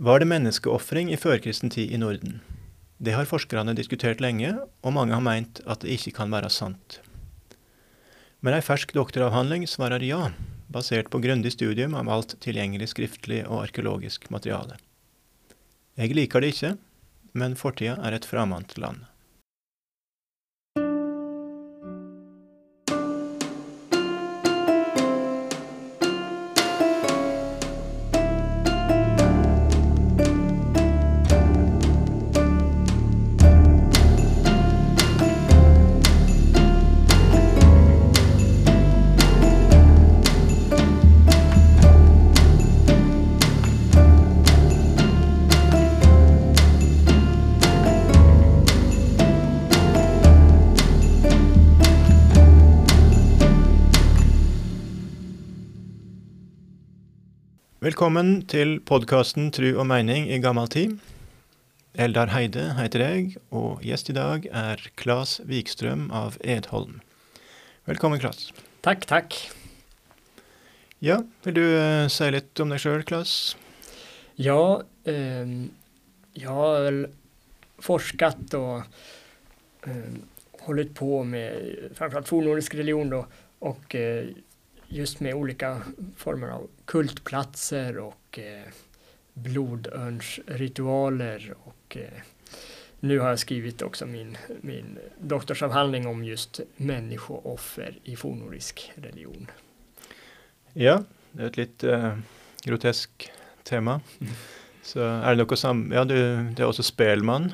Var det menneskeofring i førkristen tid i Norden? Det har forskerne diskutert lenge, og mange har meint at det ikke kan være sant. Men ei fersk doktoravhandling svarer ja, basert på grundig studium av alt tilgjengelig skriftlig og arkeologisk materiale. Jeg liker det ikke, men fortida er et framant land. Velkommen til podkasten Tru og meining i gammel tid. Eldar Heide heter jeg, og gjest i dag er Klas Vikstrøm av Edholm. Velkommen, Klas. Tack, tack. Ja, vil du uh, si litt om deg sjøl, Klas? Ja, eh, jag har väl forskat och eh, hållit på med framförallt fornnordisk religion då, och eh, just med olika former av kultplatser och eh, blodörnsritualer och eh, nu har jag skrivit också min, min doktorsavhandling om just människooffer i fornnordisk religion. Ja, det er et litt uh, grotesk tema. Så er det noe sam... Ja, du, det er også spelmann.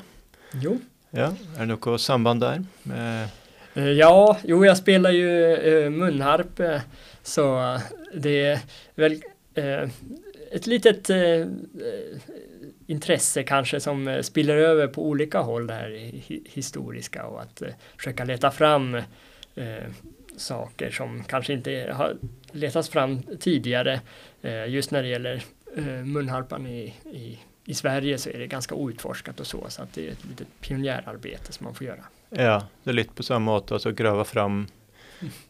Jo. Ja, er det noe samband der? Med Eh, Ja, jo jag spelar ju eh, munharp eh, så eh, det är väl eh, ett litet eh, intresse kanske som spiller över på olika håll det här hi- historiska och att försöka leta fram saker som kanske inte har letats fram tidigare. Just när det gäller munharpan i, i, i Sverige så är det ganska outforskat och så, så att det är ett litet pionjärarbete som man får göra. Ja, det er litt på samme måte, altså grave fram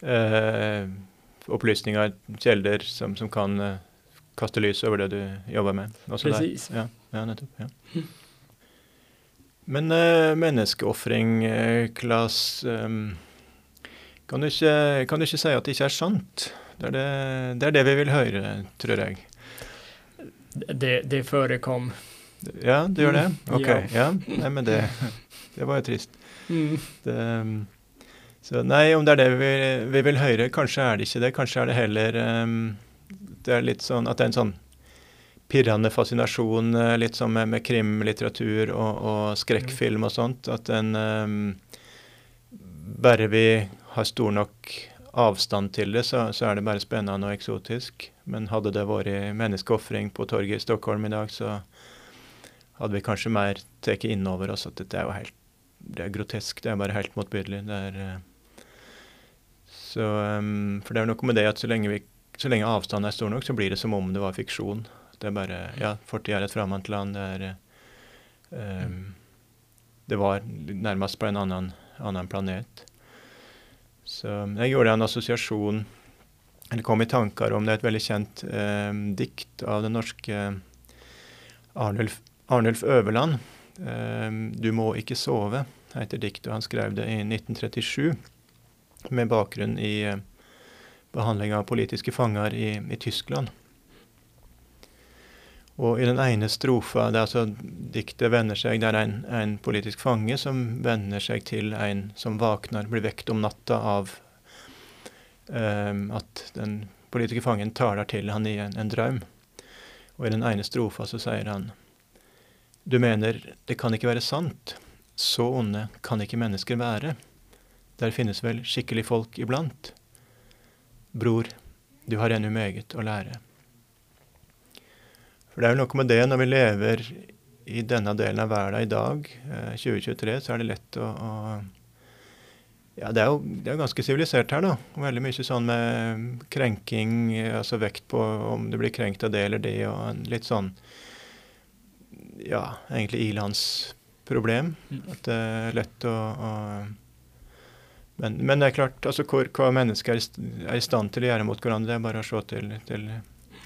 eh, opplysninger, kilder, som, som kan eh, kaste lys over det du jobber med. Precis. Ja, ja, nettopp. Ja. Men eh, menneskeofring, eh, Klas ehm, kan, du ikke, kan du ikke si at det ikke er sant? Det er det, det er det vi vil høre, tror jeg. Det, det förekom. Ja, du gjør det? Mm, Ok. ja. Ja. Nei, men det, det var jo trist. Mm. Det, um, så nei, om det er det vi, vi vil høre, kanskje er det ikke det. Kanskje er det heller um, Det er litt sånn at det er en sånn pirrende fascinasjon, eh, litt sånn med, med krimlitteratur og, og skrekkfilm og sånt. At den um, ehm, Bare vi har stor nok avstand til det, så, så er det bare spennende og eksotisk. Men hadde det vært menneskeofring på torget i Stockholm i dag, så hadde vi kanskje mer tatt inn over oss at dette er jo helt det er grotesk, det er bare helt motbydelig. Det er eh, så um, For det er noe med det at så lenge, vi, så lenge avstanden er stor nok, så blir det som om det var fiksjon. Det er bare Ja, fortid er et fremmed land. Det eh, um, Det var nærmest på en annen, annen planet. Så jeg gjorde en assosiasjon Eller kom i tanker om det er et veldig kjent eh, dikt av den norske Arnulf, Arnulf Øverland. Ehm, 'Du må ikke sove' heter diktet. Han skrev det i 1937 med bakgrund i eh, behandling av politiska fångar i, i Tyskland. Och i den ena strofen, det är alltså Diktet vänder sig en, en politisk fånge som vänder sig till en som vaknar, blir väckt om natten av um, att den politiska fången talar till han i en, en dröm. Och i den ena strofen så säger han du menar, det kan inte vara sant. Så onde kan inte människor vara. Der finnes vel skikkelig folk iblant. Bror, du har ennå meget å lære. For det er jo noe med det når vi lever i denne delen av verden i dag, eh, 2023, så er det lett å, å Ja, det er jo det er ganske sivilisert her, da. Veldig mye sånn med krenking, eh, altså vekt på om du blir krenkt av det eller det, og en litt sånn ja, egentlig ilandsproblem. Mm. At det er lett å, å men, men det er klart, altså hvor, hva mennesker er, i stånd till att stand til å gjøre mot hverandre, det er bare å se til, til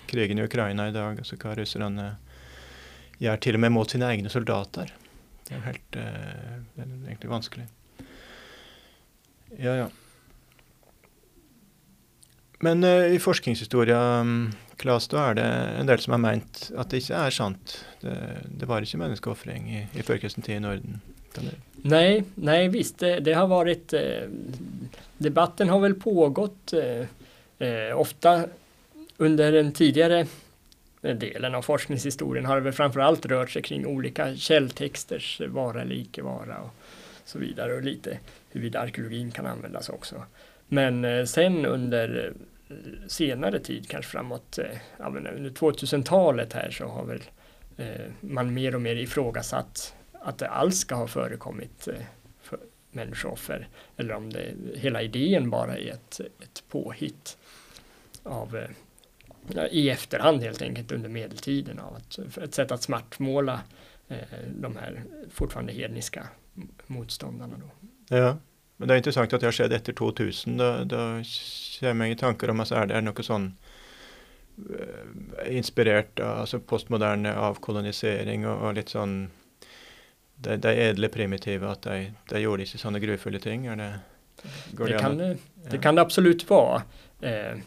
krigen i Ukraina i dag. altså Hva russerne eh, gjør til og med mot sine egne soldater. Det er helt eh, det er egentlig vanskelig. Ja, ja. Men uh, i forskningshistoria, mm, Klas, da er det en del som har meint at det ikke er sant. Det, det var ikke menneskeofring i, i førkristen tid i Norden. Nej, nej visst, det, det har varit, eh, debatten har väl pågått eh, eh, ofta under den tidigare delen av forskningshistorien har det väl framförallt rört sig kring olika källtexters vara eller icke vara och så vidare och lite huruvida arkeologin kan användas också. Men eh, sen under eh, senare tid, kanske framåt eh, under 2000-talet här så har väl eh, man mer och mer ifrågasatt att det alls ska ha förekommit eh, för människooffer eller om det hela idén bara är ett, ett påhitt av eh, i efterhand helt enkelt under medeltiden av att, ett sätt att svartmåla eh, de här fortfarande hedniska motståndarna. Då. Ja, men det är intressant att det har skett efter 2000. Då, då kommer jag i tankar om att är det något sånt inspirerat eh, inspirerat alltså postmodern avkolonisering och, och lite sån det, det edle primitiva att de, de gjorde inte sådana gruvfulla ting? Är det, det, det, kan, det, det kan det absolut vara. Eh,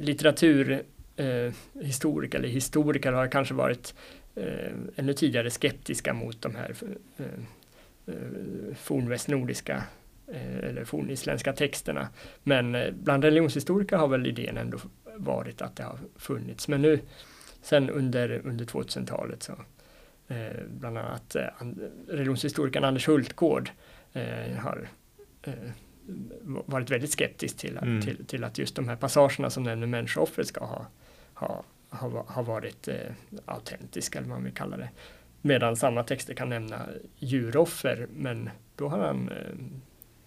litteraturhistoriker eh, eller historiker har kanske varit eh, ännu tidigare skeptiska mot de här eh, eh fornvästnordiska eh, eller fornisländska texterna. Men eh, bland religionshistoriker har väl idén ändå varit att det har funnits. Men nu sen under, under 2000-talet så eh, bland annat eh, religionshistorikern Anders Hultgård har varit väldigt skeptisk till, mm. till, till, att just de här passagerna som nämner människooffret ska ha, ha, ha, ha varit eh, autentiska, eller vad man vill kalla det. Medan samma texter kan nämna djuroffer, men då har han eh,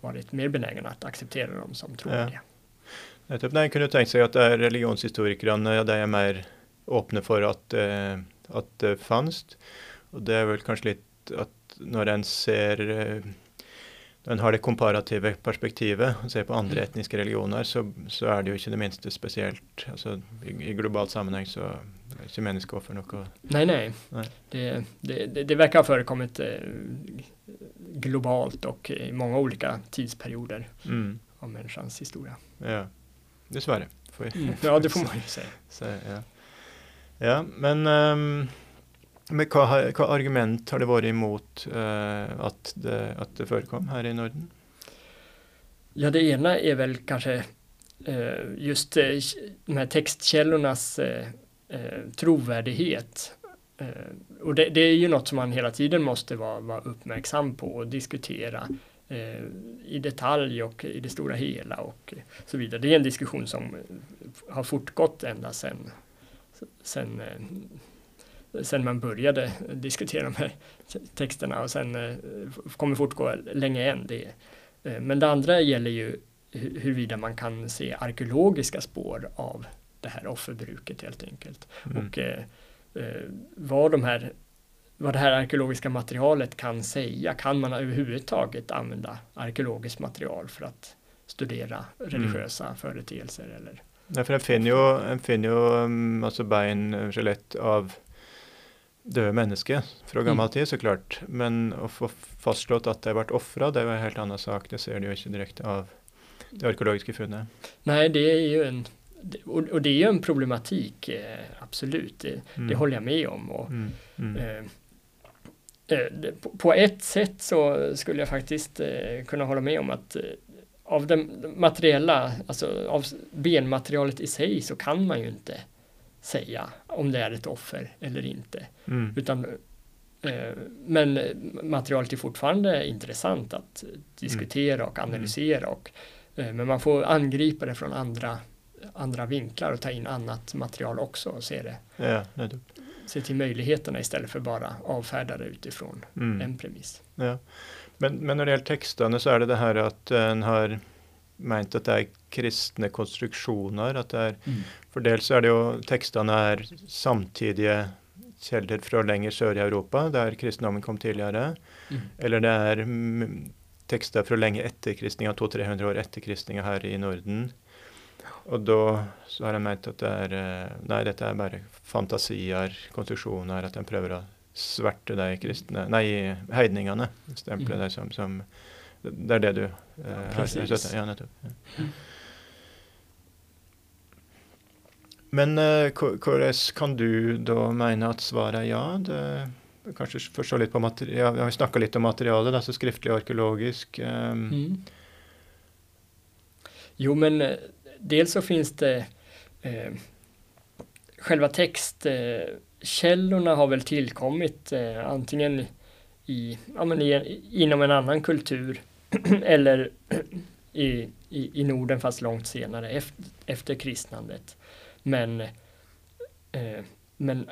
varit mer benägen att acceptera dem som trovärdiga. Ja. Nettopp. Nei, kunne tenkt seg at det er religionshistorikerne de er mer åpne for at, eh, at det fanns. Og det er vel kanskje litt at når en ser eh, når en har det komparative perspektivet og ser på andre mm. etniske religioner, så, så, er det jo ikke det minste spesielt. Altså, i, i global sammenheng så er ikke menneskeoffer noe Nei, nei. nei. Det, det, det, det verkar ha förekommit eh, globalt och i många olika tidsperioder mm. av människans historia. Ja, dessverre. Mm. Ja, det får man ju säga. Så, ja. ja, men um, men hva, hva, argument har det varit emot uh, eh, att, det, att det förekom här i Norden? Ja, det ena är väl kanske uh, eh, just uh, de här textkällornas trovärdighet. och det, det, är ju något som man hela tiden måste vara, vara uppmärksam på och diskutera i detalj och i det stora hela och så vidare. Det är en diskussion som har fortgått ända sedan sen sen man började diskutera de här texterna och sen eh, kommer fortgå länge än. Det. Eh, men det andra gäller ju huruvida man kan se arkeologiska spår av det här offerbruket helt enkelt. Mm. Och eh, vad, de här, vad det här arkeologiska materialet kan säga, kan man överhuvudtaget använda arkeologiskt material för att studera religiösa mm. företeelser eller? Ja, för en finner ju, en finner ju um, alltså bein, skelett av døde mennesker fra gammel mm. tid, så klart. Men å få fastslått at det har vært ofra, det er en helt annen sak. Det ser du jo ikke direkte av det arkeologiska funnet. Nej, det är ju en, och det är ju en problematik, eh, absolut. Det, mm. det, håller jag med om. Och, mm. Mm. Eh, eh på ett sätt så skulle jag faktiskt eh, kunna hålla med om att av det materiella, alltså av benmaterialet i sig så kan man ju inte säga om det är ett offer eller inte. Mm. Utan, eh, men materialet är fortfarande intressant att diskutera och analysera. Och, eh, men man får angripa det från andra, andra vinklar och ta in annat material också och se det. Ja, se till möjligheterna istället för bara avfärda det utifrån mm. en premiss. Ja. Men, men när det gäller texterna så är det det här att den har ment at det er kristne konstruksjoner. at det er, mm. For dels er det jo tekstene er samtidige kilder fra lenger sør i Europa, der kristendommen kom tidligere. Mm. Eller det er tekster fra lenge etter kristninga, 200-300 år etter kristninga her i Norden. Og da så har jeg ment at det er eh, Nei, dette er bare fantasier, konstruksjoner, at en prøver å sverte de kristne Nei, heidningene. Stemple Mm. dem som, som Det er det du eh, Precis. Ja, nettopp. Ja. Men eh, hvordan kan du da mene at svaret er ja? Det, kanskje forstå litt på materi ja, Vi har jo snakka litt om materialet, altså skriftlig og arkeologisk. eh, Mm. Jo, men eh, dels så finns det eh, själva textkällorna har väl tillkommit eh, antingen i, ja, men i, inom en annan kultur eller i, i, i Norden fast långt senare efter, efter kristnandet. Men, eh, men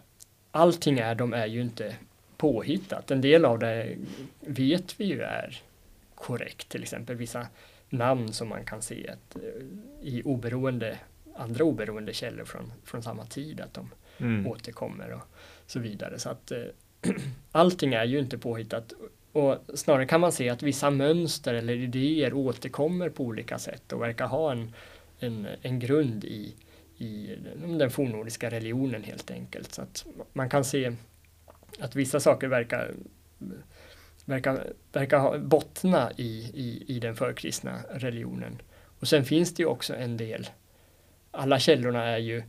allting är, de är ju inte påhittat. En del av det vet vi ju är korrekt, till exempel vissa namn som man kan se att, eh, i oberoende, andra oberoende källor från, från samma tid, att de mm. återkommer och så vidare. Så att eh, allting är ju inte påhittat. Och snarare kan man se att vissa mönster eller idéer återkommer på olika sätt och verkar ha en, en, en grund i, i den- fornnordiska religionen helt enkelt. Så att man kan se att vissa saker verkar verkar, verkar bottna i, i, i den förkristna religionen. Och sen finns det ju också en del, alla källorna är ju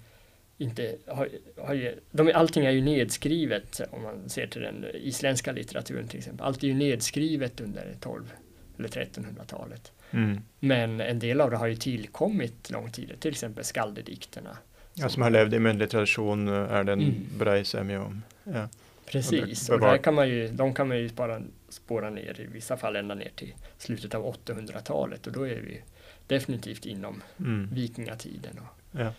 inte, har, har de, allting är ju nedskrivet om man ser till den isländska litteraturen till exempel. Allt är ju nedskrivet under 12 eller 1300-talet. Mm. Men en del av det har ju tillkommit långt tidigare, till exempel skaldedikterna. Ja, som har levd i muntlig tradisjon, er det en Mm. brei semje om. Ja. Precis, Och och där kan man ju, de kan man ju bara spåra ner i vissa fall ända ner till slutet av 800-talet och då är vi definitivt inom Mm. vikingatiden. Och, Ja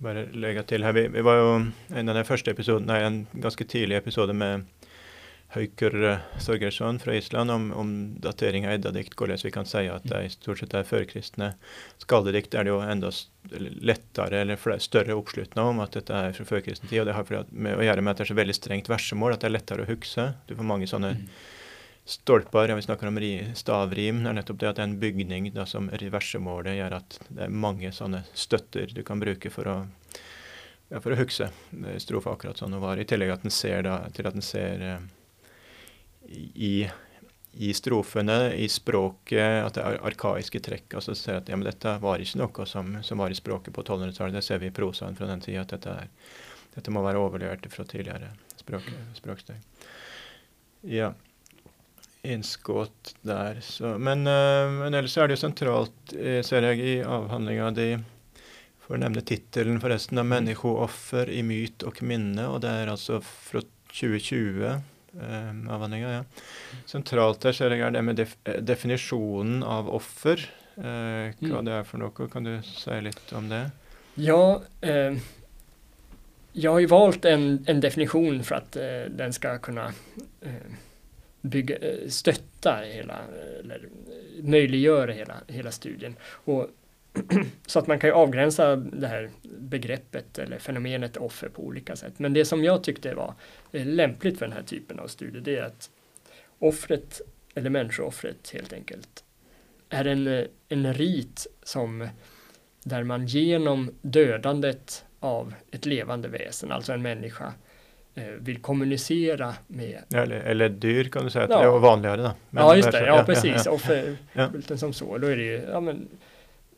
bara lägga till här. Vi, vi var ju en av de första episoderna, en ganska tidig episod med Hauker Sorgersson eh, från Island om, om datering av eddadikt, så vi kan säga att det i stort sett är förkristna Skaldedikt är det ju ändå lättare eller lettere eller flere, om att detta är från förkristen tid. och Det har att göra med att med det är så väldigt strängt versemål att det är lättare att huxa, Du får många sådana Mm. Stolpar, ja, vi snakker om ri, stavrim, er nettopp det at det er en bygning da, som reversemålet gjør at det er mange sånne støtter du kan bruke for å ja, for å huske eh, strofa akkurat sånn hun var. I tillegg at den ser da, til at den ser eh, i, i strofene, i språket, at det er arkaiske trekk. altså ser at ja, men Dette var ikke noe som, som var i språket på 1200-tallet. Det ser vi i prosaen fra den tida. At dette, er, dette må være overlevert fra tidligere språk, språksteg. Ja innskått der. Så, men, eh, men ellers er det jo sentralt, eh, ser jeg, i avhandlinga di For å nevne tittelen, forresten, av 'Menneskeoffer i myt og minne'. Og det er altså fra 2020. Eh, avhandlinga, ja. Sentralt der ser jeg er det med def definisjonen av offer. Eh, hva Mm. det er for noe. Kan du si litt om det? Ja, eh, jag har ju valt en, en definition för att eh, den ska kunna eh, bygga, eh, stötta hela, eh, eller eh, möjliggöra hela, hela studien. Och, så att man kan ju avgränsa det här begreppet eller fenomenet offer på olika sätt. Men det som jag tyckte var lämpligt för den här typen av studier det är att offret, eller människooffret helt enkelt, är en, en rit som där man genom dödandet av ett levande väsen, alltså en människa, eh, vill kommunicera med Eller, eller dyr, kan du si. At Ja. Det jo vanligere, da. Men ja, just det Ja, precis. Ja, Offerkulten som så. Då är det ju ja, men,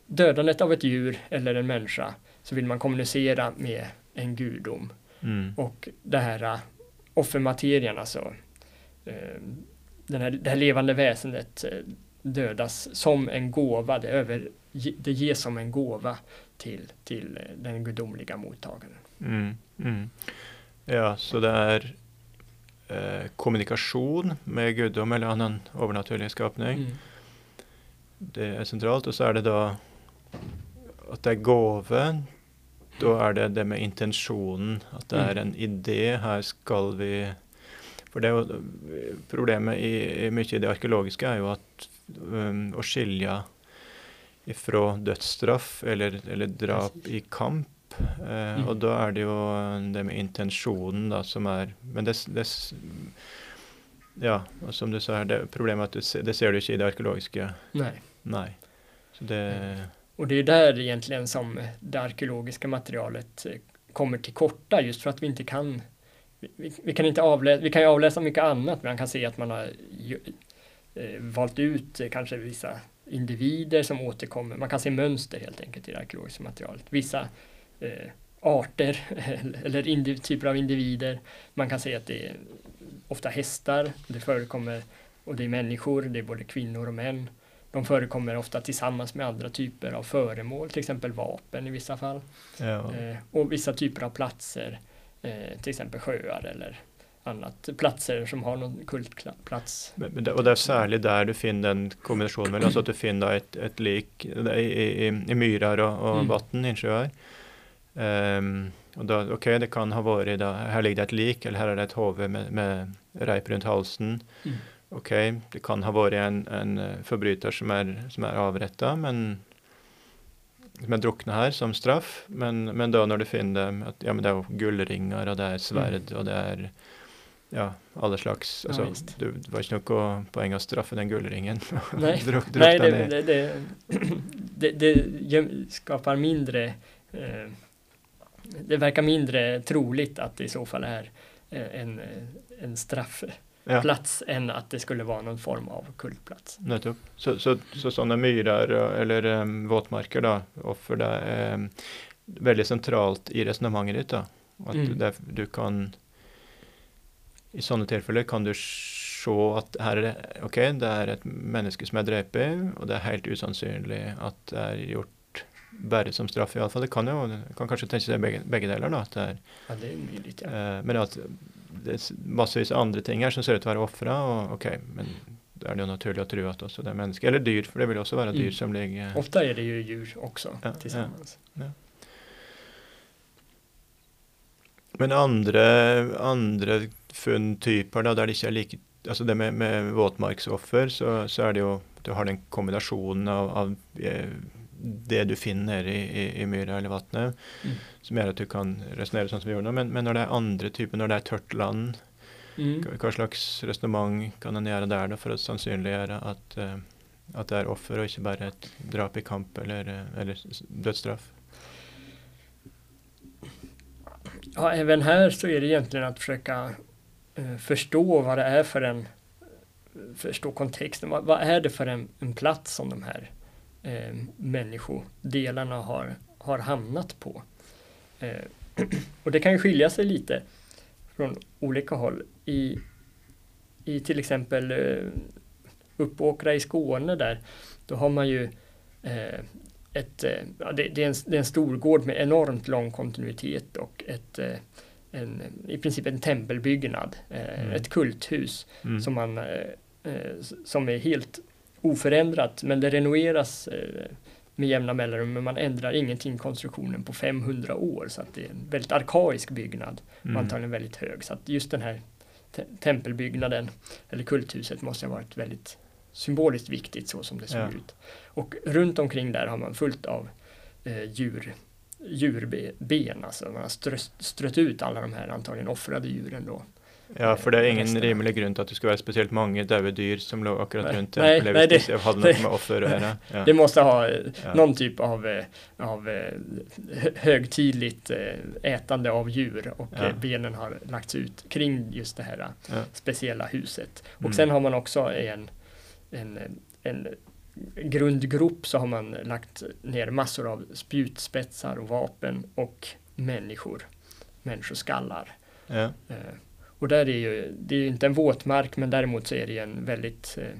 dödandet av ett djur eller en människa så vill man kommunicera med en gudom. Mm. Och det här äh, offermaterian, alltså eh, den här, det här levande väsendet eh, dödas som en gåva. Det, över, det ges som en gåva till, till eh, den gudomliga mottagaren. Mm, mm. Ja, så det er eh, kommunikasjon med guddom eller annen overnaturlig skapning. Mm. Det er sentralt. Og så er det da at det er gave. Da er det det med intensjonen. At det er en idé. Her skal vi For det er jo problemet i, i mye i det arkeologiske er jo at um, å skilje ifra dødsstraff eller, eller drap i kamp Eh, Mm. Og da er det jo det med intensjonen da som er Men det, det Ja, og som du sa her, det problemet at du det ser du ikke i det arkeologiske. Nej. Nei. Så det och det är där egentligen som det arkeologiska materialet eh, kommer till korta just för att vi inte kan vi, vi kan inte avläsa, vi kan ju avläsa mycket annat, men man kan se att man har ju, eh, valt ut eh, kanske vissa individer som återkommer. Man kan se mönster helt enkelt i det arkeologiska materialet. Vissa eh, arter eller indiv, typer av individer. Man kan se att det är ofta hästar, det förekommer och det är människor, det är både kvinnor och män. De förekommer ofta tillsammans med andra typer av föremål, till exempel vapen i vissa fall. Ja. Eh, och vissa typer av platser, eh, till exempel sjöar eller annat. Platser som har någon kultplats. Men, och det är särskilt där du finner en kombination mellan alltså att du finner ett, ett lik i, i, i myrar och, och mm. vatten, insjöar. Um, och då, okej, okay, det kan ha varit, då, här ligger det ett lik eller här är det ett huvud med, med rejp runt halsen. Mm. Okej, okay, det kan ha varit en, en eh, förbrytare som är, som är avrättad, men som är druckna här som straff. Men, men då när du finner att ja, men det är guldringar och det är svärd mm. och det är ja, alla slags, alltså, ja, du, det var inte något poäng att straffa den guldringen. Nej, Druck, Nej det, det, det, det, det, skapar mindre, eh, det verkar mindre troligt att det i så fall är eh, en, en straffplats ja. än att det skulle vara någon form av kultplats. Nettopp. Så, så, så sådana myrar eller um, våtmarker då, offer det är um, väldigt centralt i resonemanget ditt då? Att mm. du, du kan i sådana tillfällen kan du se att här är det, okay, det är ett människa som är drept och det är helt osannolikt att det är gjort bara som straff i alla fall. Det kan ju, kan kanske tänka sig bägge, bägge delar då. Att det är, ja, det är möjligt, ja. Eh, men att det är massvis andra ting här som ser ut vara offra och okej, okay, men det är det naturligt att tro att också det är människa, eller dyr, för det vill också vara dyr mm. som ligger. Ofta är det ju djur också ja, tillsammans. Ja, men andra, andra fundtyper där det inte är lika, alltså det med, med våtmarksoffer så, så är det ju, du har den kombinationen av, av eh, det du finner i, i, i myra eller vattnet mm. som gör att du kan resonera som vi gjorde. Men, men när det är andra typer, när det är tört land, mm. slags resonemang kan man göra där då för att sannsynliggöra att, uh, att det är offer och inte bara ett drap i kamp eller, eh, eller dödsstraff? Ja, även här så är det egentligen att försöka uh, förstå vad det är för en förstå kontexten. Vad, vad är det för en, en plats som de här eh, människodelarna har, har hamnat på. Eh, och det kan skilja sig lite från olika håll. I, i till exempel eh, Uppåkra i Skåne där, då har man ju eh, ett, eh, ja, det, det, är en, det är en stor gård med enormt lång kontinuitet och ett, eh, en, i princip en tempelbyggnad, eh, mm. ett kulthus mm. som, man, som är helt oförändrat men det renoveras eh, med jämna mellanrum men man ändrar ingenting konstruktionen på 500 år så att det är en väldigt arkaisk byggnad mm. och antagligen väldigt hög så att just den här te tempelbyggnaden eller kulthuset måste ha varit väldigt symboliskt viktigt så som det såg ja. ut. Och runt omkring där har man fullt av eh, djur djurben, alltså man har strött, strött ut alla de här antagligen offrade djuren då Ja, för det är ingen rimlig grund att det ska vara speciellt många döda dyr som låg akkurat nej, runt nej, nej, det, det hade något med offer att göra. Ja. Det måste ha ja. någon typ av, eh, av eh, högtidligt eh, ätande av djur och ja. benen har lagts ut kring just det här speciella huset. Och mm. sen har man också en, en, en grundgrop så har man lagt ner massor av spjutspetsar och vapen och människor, människoskallar. Ja. Och där är ju, det är ju inte en våtmark men däremot så är det en väldigt eh,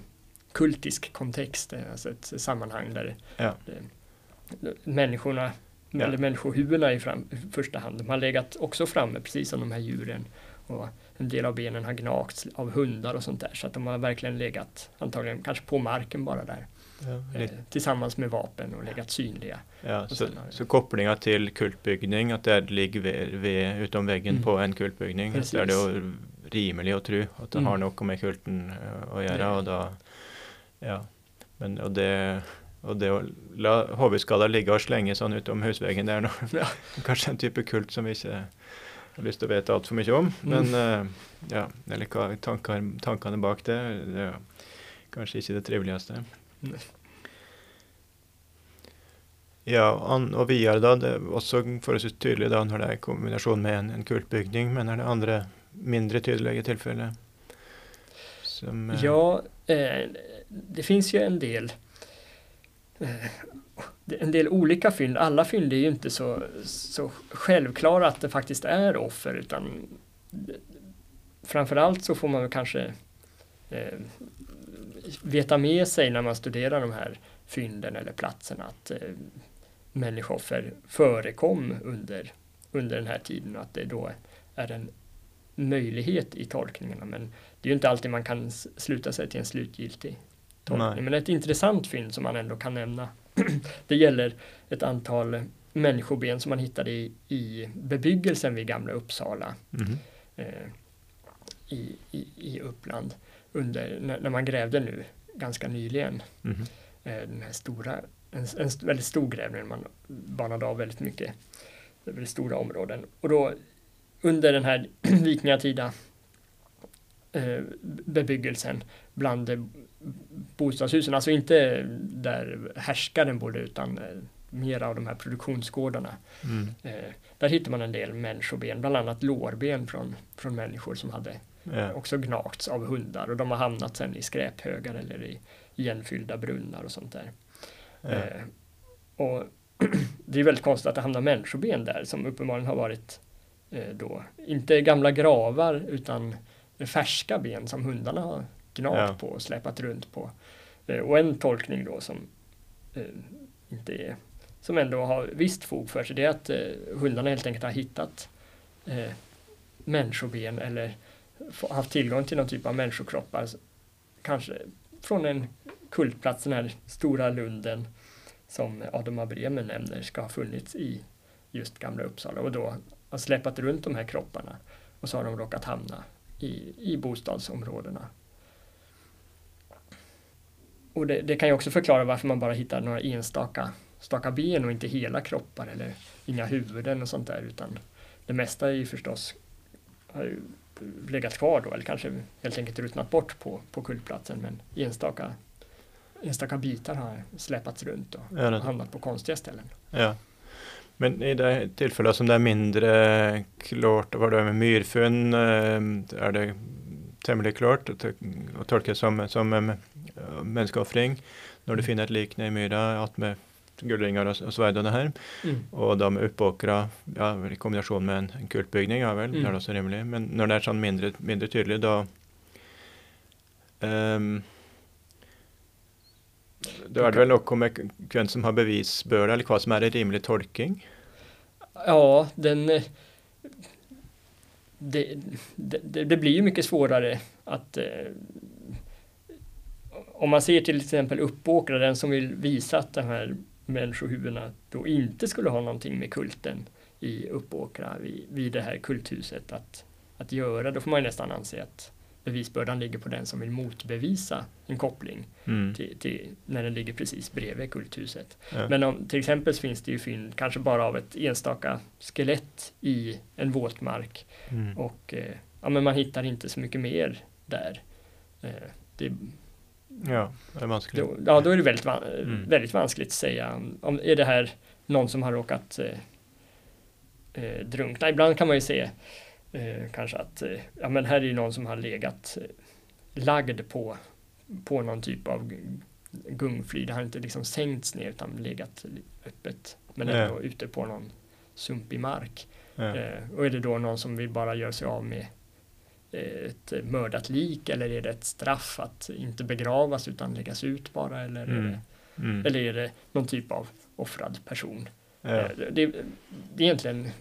kultisk kontext, eh, alltså ett sammanhang där ja. det, människorna, ja. eller människohuvudena i, fram, i första hand, de har legat också framme precis som de här djuren. Och en del av benen har gnagts av hundar och sånt där så att de har verkligen legat antagligen kanske på marken bara där. Ja, tillsammans med vapen och legat synliga. Ja, så, så kopplingar till kultbyggning, att det ligger ved, ved utom väggen mm. på en kultbyggning. Precis. är det rimligt att tro att det mm. har något med kulten eh, att göra. Och då, ja. Men, och det, och det att la hobbyskadar ligga och slänga sån utom husväggen, det är nog ja. kanske en typ av kult som vi inte har lust att veta allt för mycket om. Mm. Men uh, ja, eller tankar, tankarna bak det, det är kanske inte det trevligaste. Ja, og videre da, det er også forholdsvis tydelig da når det er i kombinasjon med en, en kultbygning, men er det andre mindre tydelige tilfeller? Som, eh... Ja, eh, det finns ju en del eh, en del olika fynd. Alla fynd är ju inte så, så självklara att det faktiskt är offer utan framförallt så får man kanske eh, veta med sig när man studerar de här fynden eller platserna att eh, människooffer förekom under, under den här tiden och att det då är en möjlighet i tolkningarna. Men det är ju inte alltid man kan sluta sig till en slutgiltig tolkning. Nej. Men ett intressant fynd som man ändå kan nämna det gäller ett antal människoben som man hittade i, i bebyggelsen vid Gamla Uppsala mm. eh, i, i, i Uppland under, när, när, man grävde nu ganska nyligen. Mm. Eh, den här stora, en, en, väldigt stor grävning, man banade av väldigt mycket, väldigt stora områden. Och då under den här vikingatida eh, bebyggelsen bland bostadshusen, alltså inte där härskaren bodde utan eh, mer av de här produktionsgårdarna. Mm. Eh, där hittar man en del människoben, bland annat lårben från, från människor som hade ja. också gnagts av hundar och de har hamnat sen i skräphögar eller i igenfyllda brunnar och sånt där. Ja. Eh, och det är väldigt konstigt att det hamnar människoben där som uppenbarligen har varit eh, då, inte gamla gravar utan färska ben som hundarna har gnagt ja. på och släpat runt på. Eh, och en tolkning då som eh, inte är, som ändå har visst fog för sig, det är att eh, hundarna helt enkelt har hittat eh, människoben eller haft tillgång till någon typ av människokroppar. Kanske från en kultplats, den här stora lunden som Adam av Bremen nämner ska ha funnits i just Gamla Uppsala och då har släpat runt de här kropparna och så har de råkat hamna i, i bostadsområdena och det, det, kan ju också förklara varför man bara hittar några enstaka staka ben och inte hela kroppar eller inga huvuden och sånt där utan det mesta är ju förstås har ju legat kvar då eller kanske helt enkelt ruttnat bort på, på kultplatsen men enstaka, enstaka bitar har släpats runt och ja, hamnat på konstiga ställen. Ja. Men i det tillfället som det är mindre klart, vad det är med myrfunn, eh, är det tämligen klart att tolka som, som menneskeofring når du mm. finner et lik i myra attmed gullringer og, og sverdene her. Mm. Og med oppåkra ja, i kombinasjon med en, en kultbygning, ja vel, mm. det er det også rimelig. Men når det er sånn mindre, mindre tydelig, da um, Da er det vel noe med hvem som har bevisbörda, eller hva som er en rimelig tolking? Ja, den det, det, det, blir ju mycket svårare att eh, om man ser till exempel Uppåkra, den som vill visa att de här människohuvudena då inte skulle ha någonting med kulten i Uppåkra vid, vid det här kulthuset att, att göra, då får man nästan anse att bevisbördan ligger på den som vill motbevisa en koppling mm. till, till, när den ligger precis bredvid kulthuset. Ja. Men om, till exempel finns det ju fynd kanske bara av ett enstaka skelett i en våtmark mm. och eh, ja, men man hittar inte så mycket mer där. Eh, det, Ja, det är vanskligt. Då, ja, då är det väldigt, mm. väldigt vanskligt att säga. Om, är det här någon som har råkat eh, eh, drunkna? Ibland kan man ju se eh, kanske att eh, ja, men här är ju någon som har legat eh, lagd på, på någon typ av gungfly. Det har inte liksom sänkts ner utan legat öppet. Men ändå ja. ute på någon sumpig mark. Ja. Eh, och är det då någon som vill bara göra sig av med ett mördat lik eller är det ett straff att inte begravas utan läggas ut bara eller, mm. Är, det, mm. eller är det någon typ av offrad person? Ja. Eh, det, det, är egentligen eh,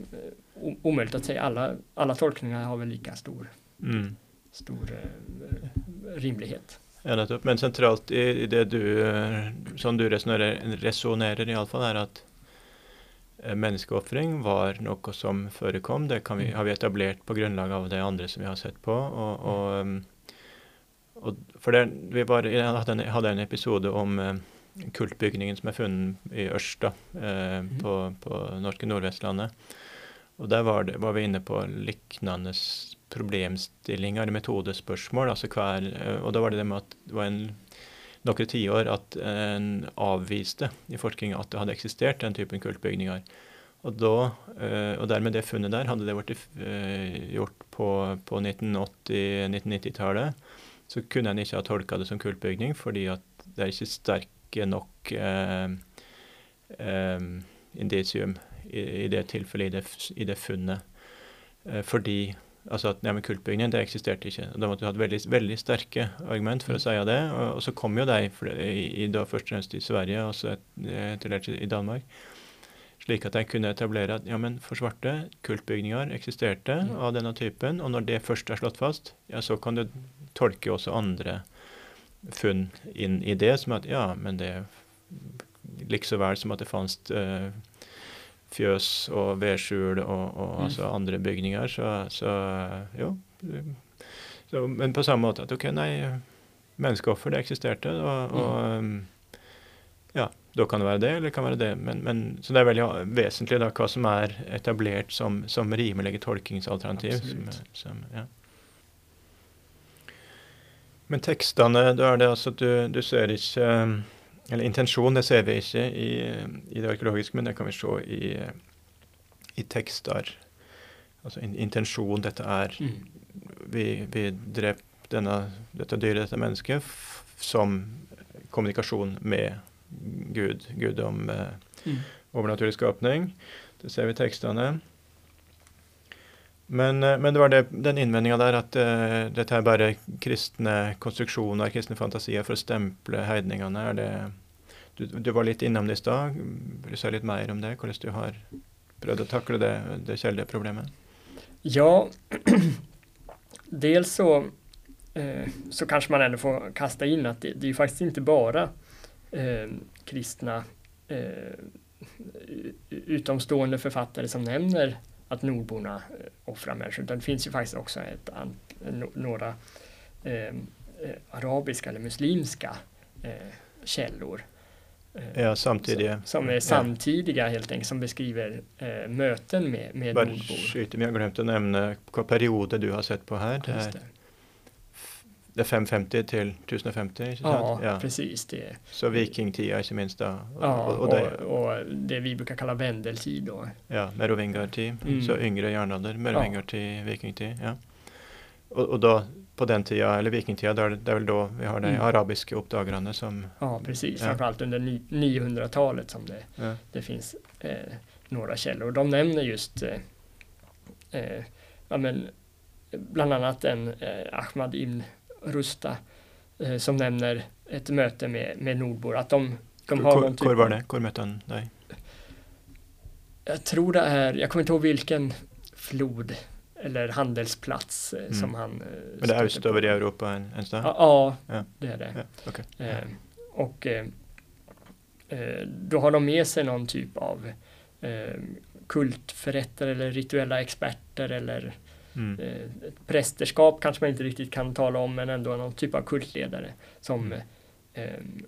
omöjligt att säga. Alla, alla tolkningar har väl lika stor, mm. stor eh, rimlighet. Ja, Men centralt i det du, som du resonerar, resonerar i alla fall är att menneskeofring var noe som forekom. Det vi, mm. har vi etablert på grunnlag av det andre som vi har sett på. Og, og, og for det, vi var, hadde, en, hadde en episode om uh, kultbygningen som er funnet i Ørsta uh, mm. på, på norske Nordvestlandet. Og der var, det, var vi inne på lignende problemstillinger, metodespørsmål. altså hver, uh, Og da var det det med at det var en noen tiår at eh, en avviste i forskninga at det hadde eksistert den typen kultbygninger. Og, da, eh, og dermed det funnet der, hadde det blitt eh, gjort på, på 1980-1990-tallet, så kunne en ikke ha tolka det som kultbygning, fordi at det er ikke sterke nok eh, eh, indisium i, i, det tilfellet, i det, i det funnet. Eh, fordi altså at ja, men kultbygningen det eksisterte ikke. Da måtte du ha et veldig, veldig sterke argument for å si det. Og, og så kom jo de i, i, da først og fremst i Sverige og så etter hvert i Danmark slik at en kunne etablere at ja, men for svarte, kultbygninger eksisterte mm. av denne typen, og når det først er slått fast, ja, så kan du tolke også andre funn inn i det, som at ja, men det like så vel som at det fantes uh, fjøs og vedskjul og, og mm. altså andre bygninger, så, så jo. Så, men på samme måte at OK, nei, menneskeoffer, det eksisterte, og, og um, ja, da kan det være det, eller det kan være det. Men, men, så det er veldig vesentlig da, hva som er etablert som, som rimelige tolkingsalternativ. Som, som, ja. Men tekstene, da er det altså at du, du ser ikke Eller intensjon, det ser vi ikke i, i, det arkeologiske, men det kan vi se i, i tekster. Altså in, intensjon, dette er mm. Vi, vi drep denne, dette dyret, dette mennesket, som kommunikasjon med Gud, guddom, eh, mm. overnaturlig skapning. Det ser vi i tekstene. Men, eh, men, det var det, den innvendinga der at uh, dette er bare kristne konstruksjoner, kristne fantasier for å stemple heidningene. Er det, du, du, var litt innom det i stad. Vil du si litt mer om det? Hvordan du har prøvd å takle det, det kjeldeproblemet? Ja, dels så, eh, så kanske man ändå får kasta in att det, det är faktiskt inte bara eh, kristna eh, utomstående författare som nämner att nordborna eh, offrar människor. Utan det finns ju faktiskt också ett, några eh, eh, arabiska eller muslimska eh, källor. Eh, ja, samtidiga. Som, är samtidiga helt enkelt, som beskriver eh, möten med, med Bara nordbor. Jag att nämna perioder du har sett på här. Det här det är 550 till 1050, inte ja, ja, precis. Det. Så vikingtida inte minst då. Och, ja, och, och, det, och, det, vi brukar kalla vendeltid då. Ja, merovingartid, mm. så yngre järnålder, merovingartid, ja. vikingtid. Ja. Och, och då på den tiden, eller vikingtida, det är väl då vi har de mm. arabiska uppdagarna som... Ja, precis. Ja. Framförallt under 900-talet som det, ja. det finns eh, några källor. De nämner just eh, eh, ja, men, bland annat en eh, Ahmad ibn Rusta eh, som nämner ett möte med, med nordbor. Att de, de har någon typ Var var det? Han dig? Jag tror det är, jag kommer inte ihåg vilken flod eller handelsplats eh, mm. som han eh, Men det är östöver i Europa en, en stad? Ja, ja, det är det. Ja, okay. eh, och eh, eh, då har de med sig någon typ av eh, kultförrättare eller rituella experter eller Mm. Eh, prästerskap kanske man inte riktigt kan tala om men ändå någon typ av kultledare som mm.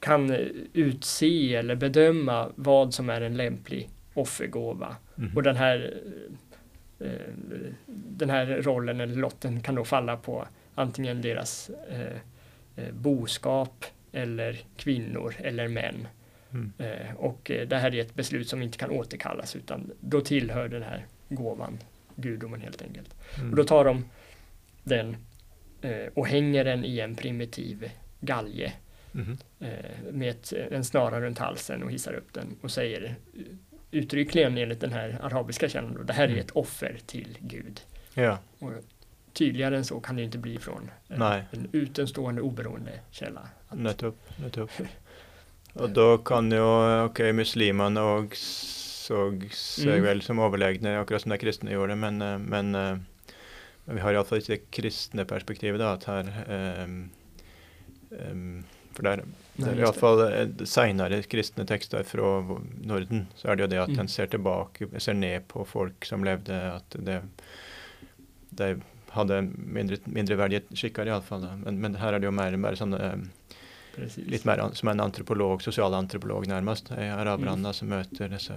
kan utse eller bedöma vad som är en lämplig offergåva. Mm. Och den här, eh, den här rollen eller lotten kan då falla på antingen deras eh, eh, boskap eller kvinnor eller män. Mm. och det här är ett beslut som inte kan återkallas utan då tillhör den här gåvan, gudomen helt enkelt. Mm. Och då tar de den eh, och hänger den i en primitiv galge mm. eh, med ett, en snara runt halsen och hissar upp den och säger uttryckligen enligt den här arabiska källan det här är mm. ett offer till Gud. Ja. Och tydligare än så kan det inte bli från en, en utomstående oberoende källa. Nettopp, nettopp. Och då kan ju, okej, okay, muslimerna och såg seg mm. vel som overlegne, akkurat som de kristne gjorde. Men, eh, men, eh, men vi har iallfall ikke det kristne perspektivet. da, at her um, um, For der, det er iallfall seinere kristne tekster fra Norden, så er det jo det at mm. en ser tilbake, ser ned på folk som levde, at det, de hadde mindre, mindreverdige skikker, iallfall. Men, men her er det jo mer, mer sånne Precis. Litt mer som en antropolog, sosialantropolog nærmest. Araberne mm. som møter disse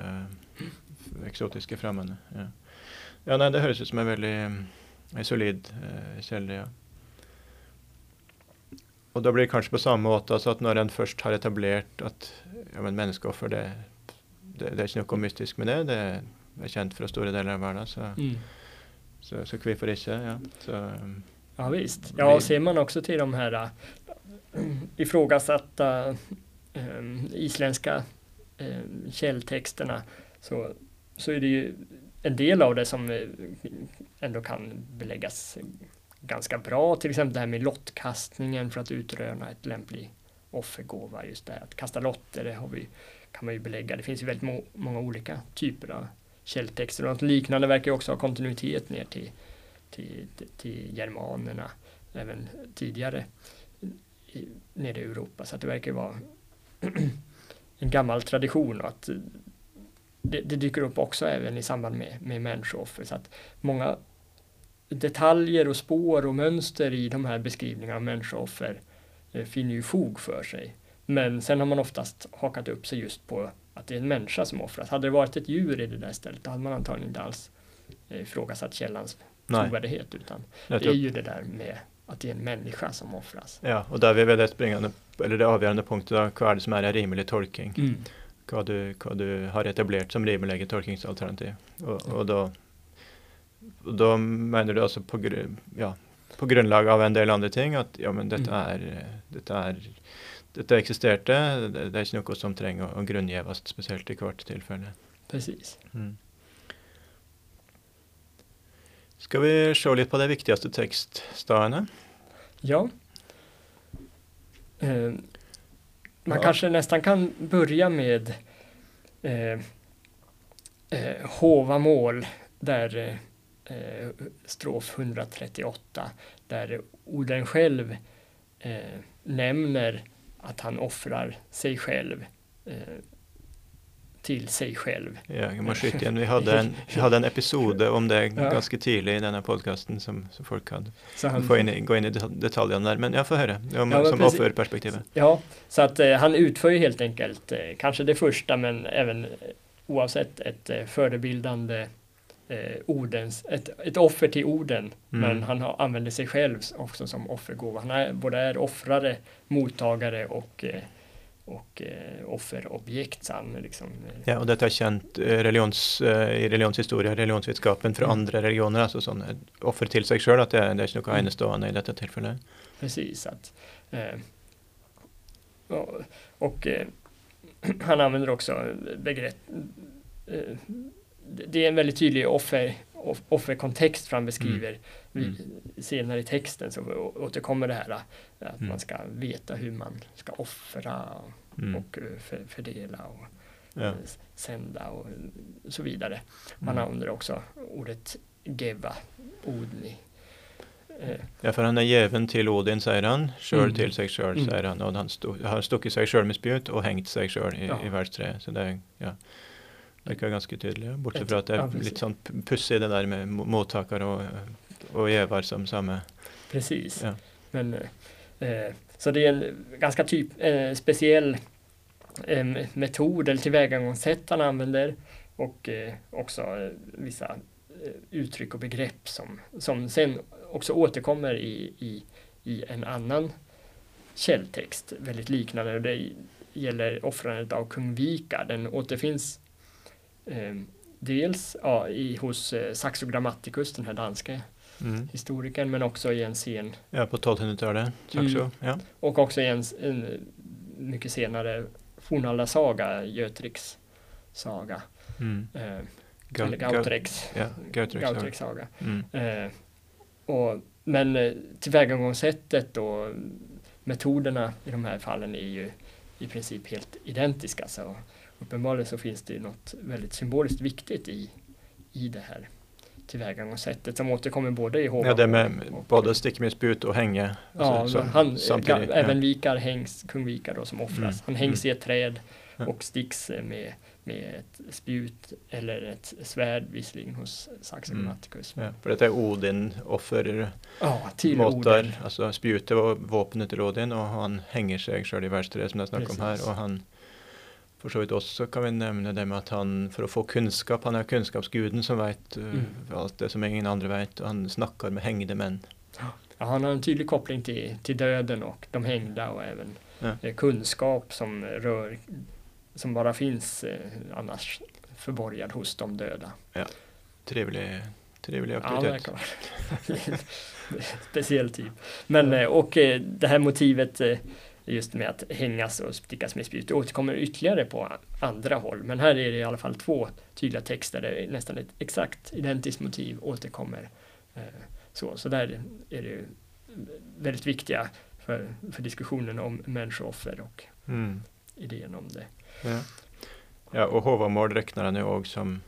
eksotiske fremmede. Ja. ja. nei, det høres ut som en veldig en solid uh, kjelde, ja. Och då blir det kanske på samma måte alltså att när en först har etablerat att ja, men menneskeoffer, det, det, det är inte något mystiskt med det. Det är känt för stora delar av världen. Så, Mm. så, så hvorfor ikke? Ja. Så, um, Ja visst. Ja, Vi- ser man också till de här äh, ifrågasatta äh, isländska äh, källtexterna så, så är det ju en del av det som eh, ändå kan beläggas ganska bra. Till exempel det här med lottkastningen för att utröna ett lämplig offergåva. Just det här att kasta lotter, det har vi, kan man ju belägga. Det finns ju väldigt må många olika typer av källtexter. Och något liknande verkar också ha kontinuitet ner till, till, till, germanerna även tidigare i, nere i Europa. Så att det verkar vara en gammal tradition och att det, det dyker upp också även i samband med, med människooffer. Så att många detaljer och spår och mönster i de här beskrivningarna av människooffer eh, finner ju fog för sig. Men sen har man oftast hakat upp sig just på att det är en människa som offras. Hade det varit ett djur i det där stället, då hade man antagligen inte alls eh, ifrågasatt källans nej, trovärdighet, utan det är ju det där med att det är en människa som offras. ja, och där vi väl det springande, eller det avgörande punktet, då, vad är det som är en rimlig tolkning? Mm. Vad du, vad du har etablerat som rimliga tolkningsalternativ. Och, och då, då menar du alltså på, gru- ja, på grundlag av en del andra ting att ja, men detta Mm. är, eh, detta är detta existerte, det, det är inte något som tränger att grundgevas speciellt i kvart tillfälle. Precis. Mm. Ska vi se lite på de viktigaste textstadene? Ja. Eh, man Ja. kanske nästan kan börja med eh, eh, Hovamål där eh, strof 138 där Oden själv eh, nämner att han offrar sig själv eh, till sig själv. Ja, igen. Vi hade en, vi hade en episod om det Ja. ganska tidigt i denna podcasten som, som folk kan Så han, få in, gå in i detal- detaljerna där. Men jag får höra om, Ja, som offerperspektivet. Ja, så att eh, han utför ju helt enkelt eh, kanske det första men även eh, oavsett ett eh, förebildande eh, ordens, ett, ett offer till orden. Mm. Men han har, använder sig själv också som offergåva. Han är, både är offrare, mottagare och, eh, och eh, offerobjekt. Han liksom, eh, Ja, och detta är känt eh, religions, eh, i religionshistoria, religionsvetenskapen för Mm. andra religioner, alltså eh, offer till sig själv, att det, är- något Mm. enestående i detta tillfälle. Precis. Att, eh, och och eh, han använder också begrepp. Eh, det- är en väldigt tydlig offer, off- offerkontext för han beskriver. Mm. Vi, senare i texten så återkommer det här att Mm. man ska veta hur man ska offra Mm. och eh, för, fördela och Ja. eh, sända och så vidare. Man Mm. använder också ordet geva, odni. Eh, ja, för han är given till Odin, säger han, själv Mm. till sig själv, Mm. säger han, och han har stuckit sig själv med spjut och hängt sig själv i, Ja. i 3. Så det ja, verkar ganska tydligt, bortsett Ett- från att det är ja, lite sånt pussigt det där med mo- mottagare och, och gevar som samma. Precis. Ja. Men, eh, så det är en ganska typ, eh, speciell eh, metod eller tillvägagångssätt han använder och eh, också eh, vissa eh, uttryck och begrepp som, som sen också återkommer i, i, i en annan källtext, väldigt liknande. Och det gäller offrandet av kung Vika. Den återfinns dels ja, i, hos eh, Saxo Grammaticus, den här danske Mm. historikern, men också i en scen Ja, på 1200-talet, Saxo. Mm. Ja. och också i en, en mycket senare fornaldarsaga, Götrix saga, Mm. eh, Gau- eller Gau- Gautreks, Ja, Gautreks. Gautreks saga. Mm. Eh, och, men eh, tillvägagångssättet och metoderna i de här fallen är ju i princip helt identiska. Så uppenbarligen så finns det något väldigt symboliskt viktigt i, i det här tillvägagångssättet som återkommer både i Ja, Håvamål det med och- både stick med spjut och hänge. Ja, alltså, som- han, samtidigt, ja. även Vikar hängs, kung Vikar då som offras. Mm, Han hängs mm. i ett träd Ja. och sticks med, med ett spjut eller ett svärd visserligen hos Saxo Mm. Ja, för detta är Odin offer Ja, till måttar, orden. alltså spjutet var vapnet till Odin och han hänger sig själv i 3 som det är snack om här och han för så vidt också kan vi nämna det med att han för att få kunskap, han är kunskapsguden som vet eh, Mm. allt det som ingen andra vet han snackar med hängde män. Ja. ja, han har en tydlig koppling till, till döden och de hängda och även Ja. eh, kunskap som rör, som bara finns eh, annars förborgad hos de döda. Trevlig, trevlig Ja, aktivitet. verkar vara. Speciell typ. Men och det här motivet just med att hängas och stickas med spjut det återkommer ytterligare på andra håll. Men här är det i alla fall två tydliga texter där nästan ett exakt identiskt motiv återkommer. Eh, Så, så där är det ju väldigt viktiga för, för diskussionen om människooffer och Mm. idén om det. Ja. ja, og Håvamål regner han jo òg som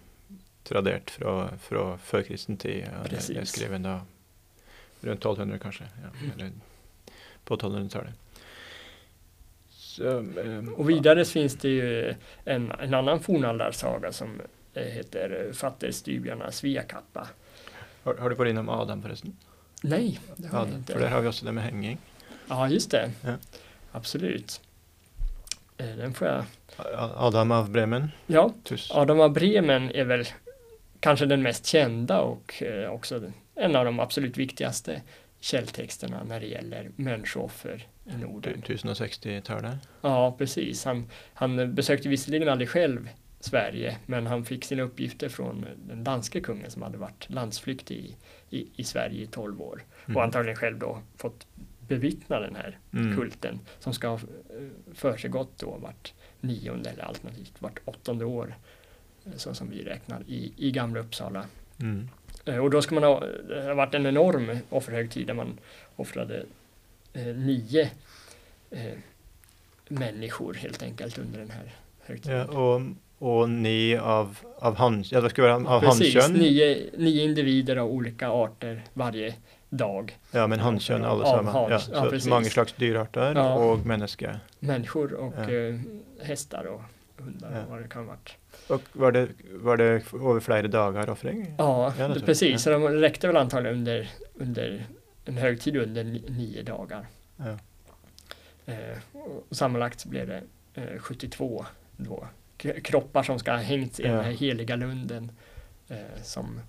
tradert fra, fra førkristen tid. Ja, skrevet da rundt 1200, kanskje. Ja, eller på 1200-tallet. Så, eh, Och vidare finns det ju en, en annan fornaldarsaga som eh, heter Fatterstybjarna Sviakappa. har, har du vært innom Adam, forresten? Nej, det har jag Adam, inte. for der har vi også det med henging. Ja, just det. Ja. Absolut. Eh, Den får jag... Adam av Bremen. Ja, Tuss. Adam av Bremen är väl kanske den mest kända och eh, också en av de absolut viktigaste källtexterna när det gäller människooffer i Norden. 1060-tallet. Ja, precis. Han, han besökte visserligen aldrig själv Sverige, men han fick sina uppgifter från den danske kungen som hade varit landsflykt i, i, i Sverige i 12 år Mm. och antagligen själv då fått bevittna den här Mm. kulten som ska ha eh, försiggått då vart nionde eller alternativt vart åttonde år eh, så som vi räknar i, i Gamla Uppsala. Mm. Eh, Och då ska man ha, det har varit en enorm offerhögtid där man offrade eh, nio eh, människor helt enkelt under den här högtiden. Ja, og, og ni av, av han, ja, det skulle være av Precis, hannkjønn. nio, nio individer av olika arter varje dag. Ja, men hannkjønn alle Av sammen. hans- Ja, ja, så, mange slags dyrarter Ja. og mennesker. Människor och Ja. eh, hästar och hundar och vad det kan ha varit. Och var det, var det över flera dagar offring? Ja, ja det, precis. Så de räckte väl antagligen under, under en högtid under nio dagar. Ja. Eh, och sammanlagt blev det eh, 72 då, kroppar som ska ha hängts i ja. den här heliga lunden eh, som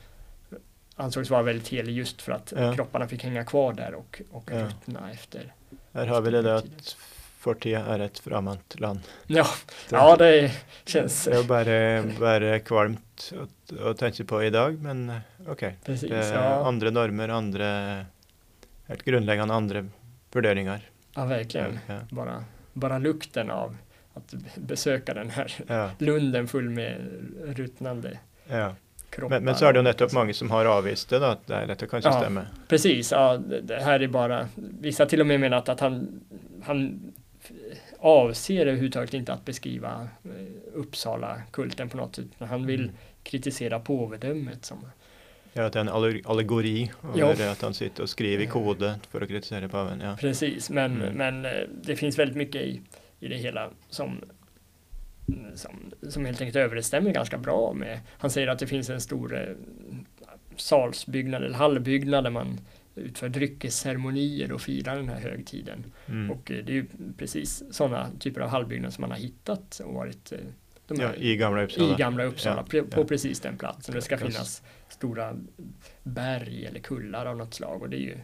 ansågs vara väldigt helig just för att ja. kropparna fick hänga kvar där och, och ruttna efter. Här har vi det att 40 är ett framant land. Ja, det, ja, det känns. Det är bara, bara kvalmt att, att tänka på idag, men okej. Okay. Ja. Andra normer, andra, helt grundläggande andra värderingar. Ja, verkligen. Ja. Bara, bara lukten av att besöka den här ja. lunden full med ruttnande ja. kroppar. Men, men, så är det ju nettopp många som har avvisat det, då, att det, detta kanske ja, stämmer. Precis, ja, det här är bara, vissa till och med menat att han, han avser överhuvudtaget inte att beskriva eh, Uppsala-kulten på något sätt, han vill Mm. kritisera påvedömet som Ja, at det er en alle- allegori Ja. over at han sitter og skriver i kode for å kritisere paven. Ja. Precis, men, Mm. men eh, det finns väldigt mycket i, i det hela som, som, som helt enkelt överensstämmer ganska bra med, han säger att det finns en stor eh, salsbyggnad eller hallbyggnad där man utför dryckesceremonier och firar den här högtiden. Mm. Och eh, det är ju precis sådana typer av hallbyggnader som man har hittat och varit eh, de ja, här, I Gamla Uppsala. i Gamla Uppsala, Ja, på ja. precis den platsen. Det ska finnas stora berg eller kullar av något slag och det är ju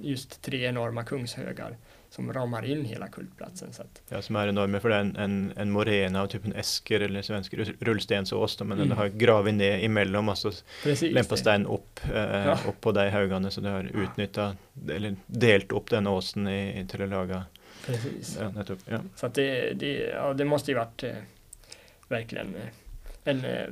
just tre enorma kungshögar som ramar in hela kultplatsen. Så att, Ja, som er enorme, for det er en, en, en morena av typen esker eller svensk rull- rullstensås, men Mm. den har gravet ned imellom, og så precis. lempa stein opp, eh, Ja. opp på de haugene, så det har utnytta, eller delt opp den åsen i, i, til å lage precis. Ja, nettopp. Ja. Så att det, det, ja, det måste ju varit eh, verkligen eh, en eh,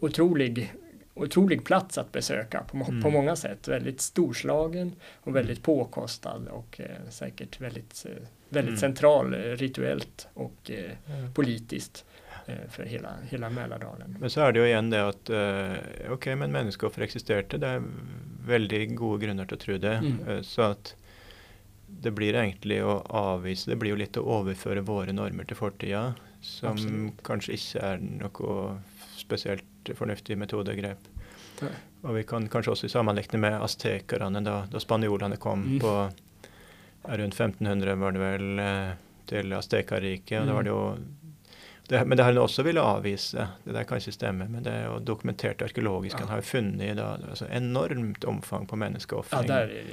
otrolig, otrolig plats att besöka på, Mm. på många sätt. Väldigt storslagen och väldigt påkostad och eh, säkert väldigt, eh, väldigt Mm. central eh, rituellt och eh, Ja. politiskt eh, för hela, hela Mälardalen. Men så er det jo igjen det at eh, ok, men menneskeoffer eksisterte, det er veldig gode grunner til å tro det. Mm. Så at det blir egentlig å avvise Det blir jo litt å overføre våre normer til fortida, som Absolutt. kanskje ikke er noe spesielt fornuftig metodegrep. Nei. Og vi kan kanskje også sammenligne med aztekerne, da, da spanjolene kom Mm. på ja, rundt 1500, var det vel, eh, til Aztekarriket. og Da var Mm. det jo det, men det han også ville avvise. Det der kan ikke stemme, men det er jo dokumentert arkeologisk. Ja. Han har funnet da, altså enormt omfang på Ja, menneskeofring. det.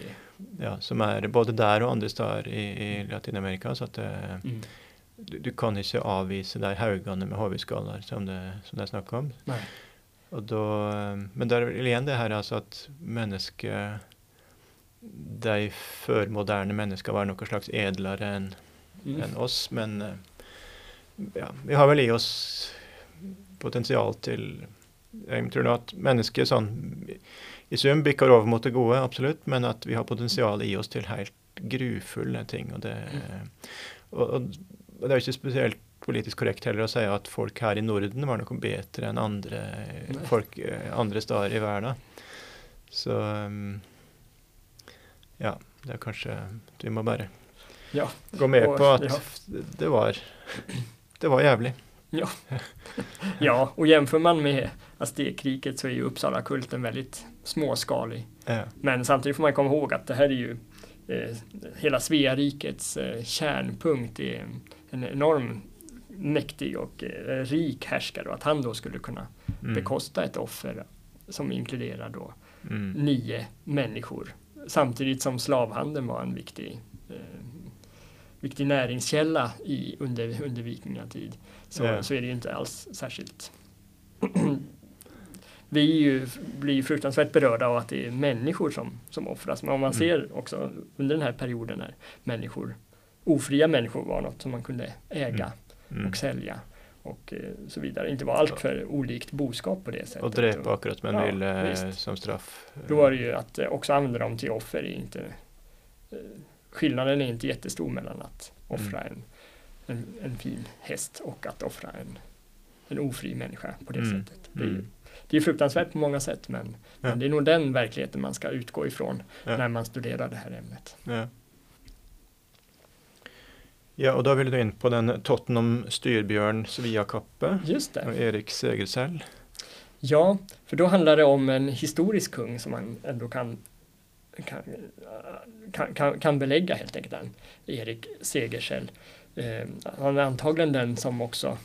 ja, som er både der og andre steder i, i Latin-Amerika. Så at det, Mm. Du, du kan ikke avvise de haugene med hodeskaller som, det- som det er snakk om. Nej. Og da, men det er vel igjen det her altså at mennesket De førmoderne mennesker var noe slags edlere enn Mm. enn oss, men eh, ja, vi har vel i oss potensial til Jeg tror nå at mennesket sånn i sum bikker over mot det gode, absolutt, men at vi har potensial i oss til helt grufulle ting. Og det, og, og og det er jo ikke spesielt politisk korrekt heller å si at folk her i Norden var noe bedre enn andre Nei. folk eh, andre steder i verden. Så um, ja, det er kanskje Vi må bare Ja. gå med Og- på at ja. det var det var jævlig. ja, och jämför man med Aztekkriget så är ju Uppsala-kulten väldigt småskalig. Ja. Men samtidigt får man komma ihåg att det här är ju eh, hela Svea rikets eh, kärnpunkt. Är en enorm mäktig och eh, rik härskare och att han då skulle kunna Mm. bekosta ett offer som inkluderar då Mm. nio människor. Samtidigt som slavhandeln var en viktig, eh, viktig näringskälla i, under, under vikingatid. Så, Ja. så är det ju inte alls särskilt vi är ju, blir fruktansvärt berörda av att det är människor som, som offras. Men om man Mm. ser också under den här perioden när människor, ofria människor var något som man kunde äga Mm. och sälja och eh, så vidare. Inte var allt för olikt boskap på det sättet. Och drepa akkurat som en Ja, ville visst. som straff. Då var det ju att eh, också använda dem till offer. Inte, eh, skillnaden är inte jättestor mellan att offra en, en, en fin häst och att offra en, en ofri människa på det Mm. sättet. Det är, ju- Mm. det är fruktansvärt på många sätt men, Ja. men det är nog den verkligheten man ska utgå ifrån Ja. när man studerar det här ämnet. Ja. ja, og da vil du inn på den Tottenham styrbjørn Svia-kappe Just det. og Erik Segersell. Ja, för då handlar det om en historisk kung som man ändå kan, kan, kan, kan, kan belägga helt enkelt, den, Erik Segersäll. Eh, han är antagligen den som också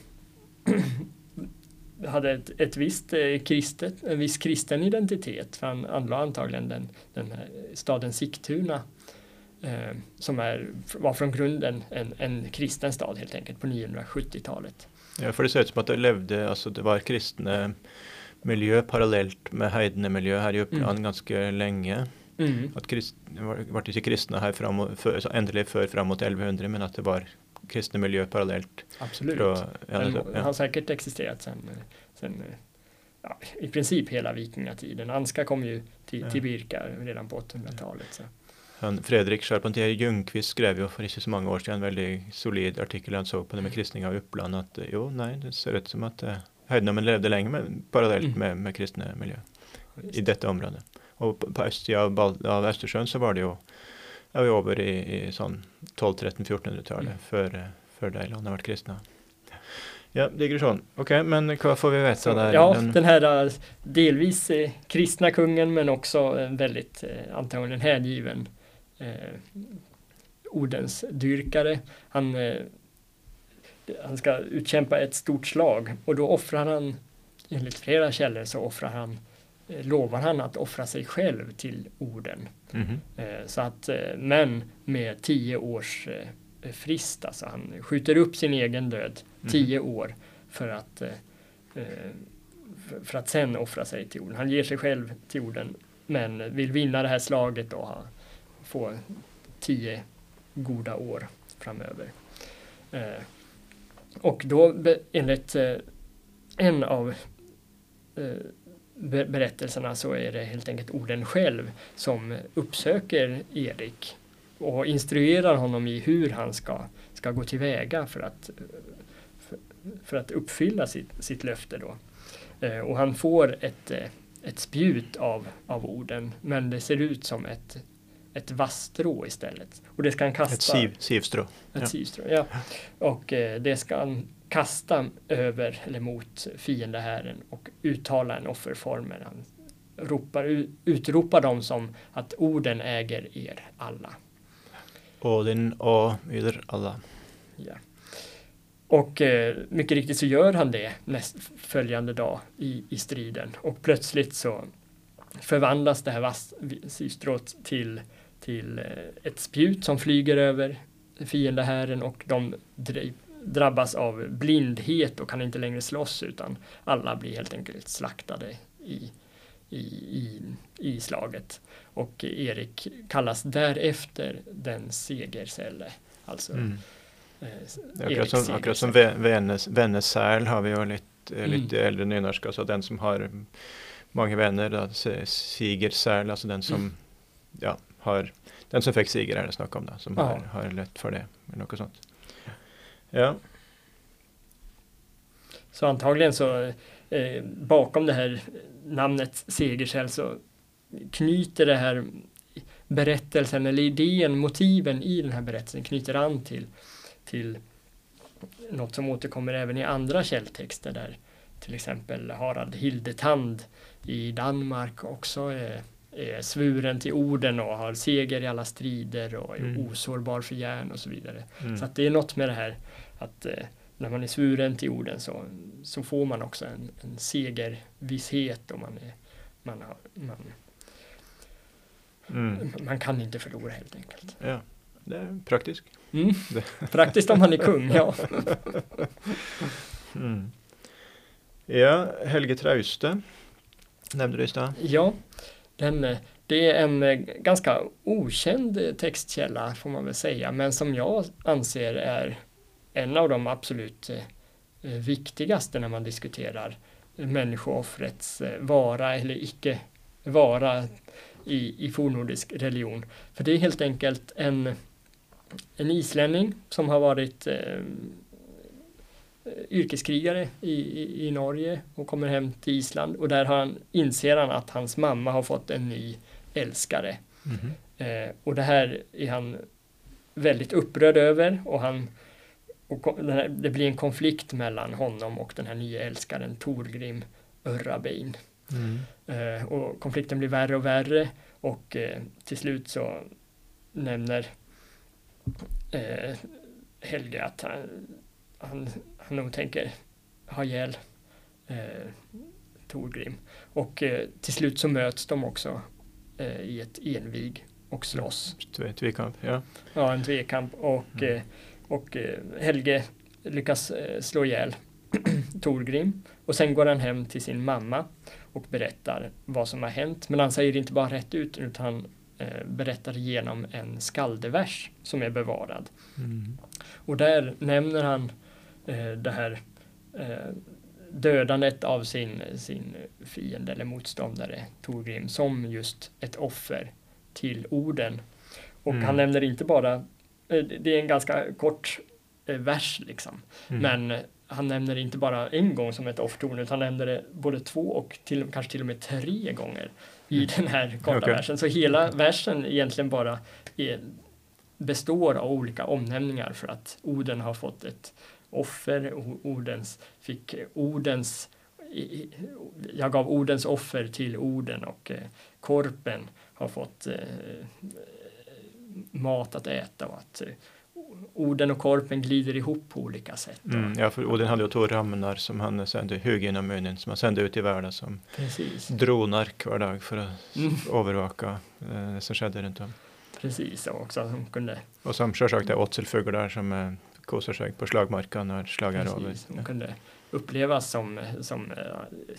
hade ett, ett visst eh, kristet, en viss kristen identitet. För han anlade antagligen den, den staden Sigtuna eh, som är, var från grunden en, en kristen stad helt enkelt på 970-talet. Ja, for det ser ut som at det levde altså Det var kristne miljø parallelt med heidenemiljø her i Oppland Mm. ganske lenge. Mm. At krist, det var, ble ikke kristne her fram, før, så endelig før fram mot 1100, men at det var kristne miljø parallelt. Absolut. Fra, ja, Den det, har ja. säkert existerat sen, sen ja, i princip hela vikingatiden. Anska kom ju till, Ja. till Birka redan på 800-talet. Han, Fredrik Charpentier Ljungqvist skrev jo for ikke så mange år siden en veldig solid artikkel han så på det med kristning av Oppland, at eh, jo, nei, det ser ut som at uh, heidenommen levde lenge, men parallelt Mm. med, med kristne miljø i dette området. Og på, på østsida av, Bal- av Østersjøen så var det jo er vi over i, i sånn 1200-1300-1400-tallet, Mm. før, eh, før de landene ble kristne. Ja, digresjon. Ok, men hva får vi Så, der? ja, Den- den här eh, delvis eh, kristna kungen men också en väldigt eh, antagligen hängiven eh, ordens dyrkare. Han, eh, han ska utkämpa ett stort slag och då offrar han, enligt flera källor så offrar han, eh, lovar han att offra sig själv till orden. Eh, Så att, eh, men med tio års frist, alltså han skjuter upp sin egen död Mhm. tio år för att, för- att sen offra sig till orden. Han ger sig själv till orden men vill vinna det här slaget och få tio goda år framöver. Eh, Och då enligt eh, en av eh, berättelserna så är det helt enkelt orden själv som uppsöker Erik och instruerar honom i hur han ska, ska gå tillväga för att, för, för att uppfylla sitt, sitt löfte. Då. Eh, och han får ett, eh, ett spjut av, av orden men det ser ut som ett, ett vasstrå istället. Och det ska han kasta. Et siv, sivstrå. Ett Ja. sivstrå, ja. Och eh, det ska han kasta över eller mot fiendehären och uttala en offerformel. Han ropar, utropar dem som att orden äger er alla. Odin og yder alla. Ja. och eh, mycket riktigt så gör han det näst följande dag i, i striden och plötsligt så förvandlas det här vassystråt till, till eh, ett spjut som flyger över fiendehären och de drabbas av blindhet och kan inte längre slåss utan alla blir helt enkelt slaktade i, i, i, i slaget. Och Erik kallas därefter den segersälle. Alltså mm. eh, akkurat som, akkurat som Vennesäl har vi ju lite, mm. lite äldre nynorska, så den som har många vänner, då, alltså den som mm. ja, har den som fick Siger är det snack om, då, som ja. har, har lätt för det. Eller något sånt. Ja. Så antagligen så eh, bakom det här namnet Segersäll så knyter det här berättelsen eller idén, motiven i den här berättelsen knyter an till, till något som återkommer även i andra källtexter där till exempel Harald Hildetand i Danmark också är, är svuren till orden och har seger i alla strider och är mm. osårbar för järn och så vidare. Mm. Så att det är något med det här att eh, när man är svuren till orden så, så får man också en, en segervisshet och man, är, man, har, man, mm. man kan inte förlora helt enkelt. Ja, det är praktiskt. Mm. Praktiskt om man är kung, ja. Mm. Ja, Helge Trauste nämnde du i. Ja, den, eh, det är en eh, ganska okänd textkälla får man väl säga, men som jag anser är en av de absolut eh, viktigaste när man diskuterar människooffrets vara eller icke vara i, i fornnordisk religion. För det är helt enkelt en, en islänning som har varit eh, yrkeskrigare i, i, i, Norge och kommer hem till Island och där har han, inser han att hans mamma har fått en ny älskare. Mm eh, och det här är han väldigt upprörd över och han och det blir en konflikt mellan honom och den här nya älskaren Torgrim Örrabein. Mm. Eh, och konflikten blir värre och värre och eh, till slut så nämner eh, Helge att han, han, han nog tänker ha ihjäl eh, Torgrim. Och eh, till slut så möts de också eh, i ett envig och slåss. Tvekamp, ja. Ja, en tvekamp och mm. Och eh, Helge lyckas eh, slå ihjäl Torgrim och sen går han hem till sin mamma och berättar vad som har hänt. Men han säger inte bara rätt ut utan han eh, berättar genom en skaldevers som är bevarad. Mm. Och där nämner han det här dödandet av sin, sin fiende eller motståndare Torgrim som just ett offer till orden. Och mm. han nämner inte bara Eh, det är en ganska kort eh, vers liksom. Mm. Men han nämner det inte bara en gång som ett off-ton utan han nämner det både två och till, kanske till och med tre gånger i mm. den här korta okay. versen. Så hela versen egentligen bara är, består av olika omnämningar för att orden har fått ett offer, ordens, fick ordens jag gav ordens offer till orden och eh, korpen har fått mat att äta och att eh, orden och korpen glider ihop på olika sätt. Mm, ja, för Oden hade ju två ramnar som han sände hög genom munnen som han sände ut i världen som Precis. dronar hver dag för att mm. övervaka eh, det som skedde runt om. Precis, och också som kunde... Och som är åtselfåglar som kosar sig på slagmarken är över. De kunde upplevas som, som, eh,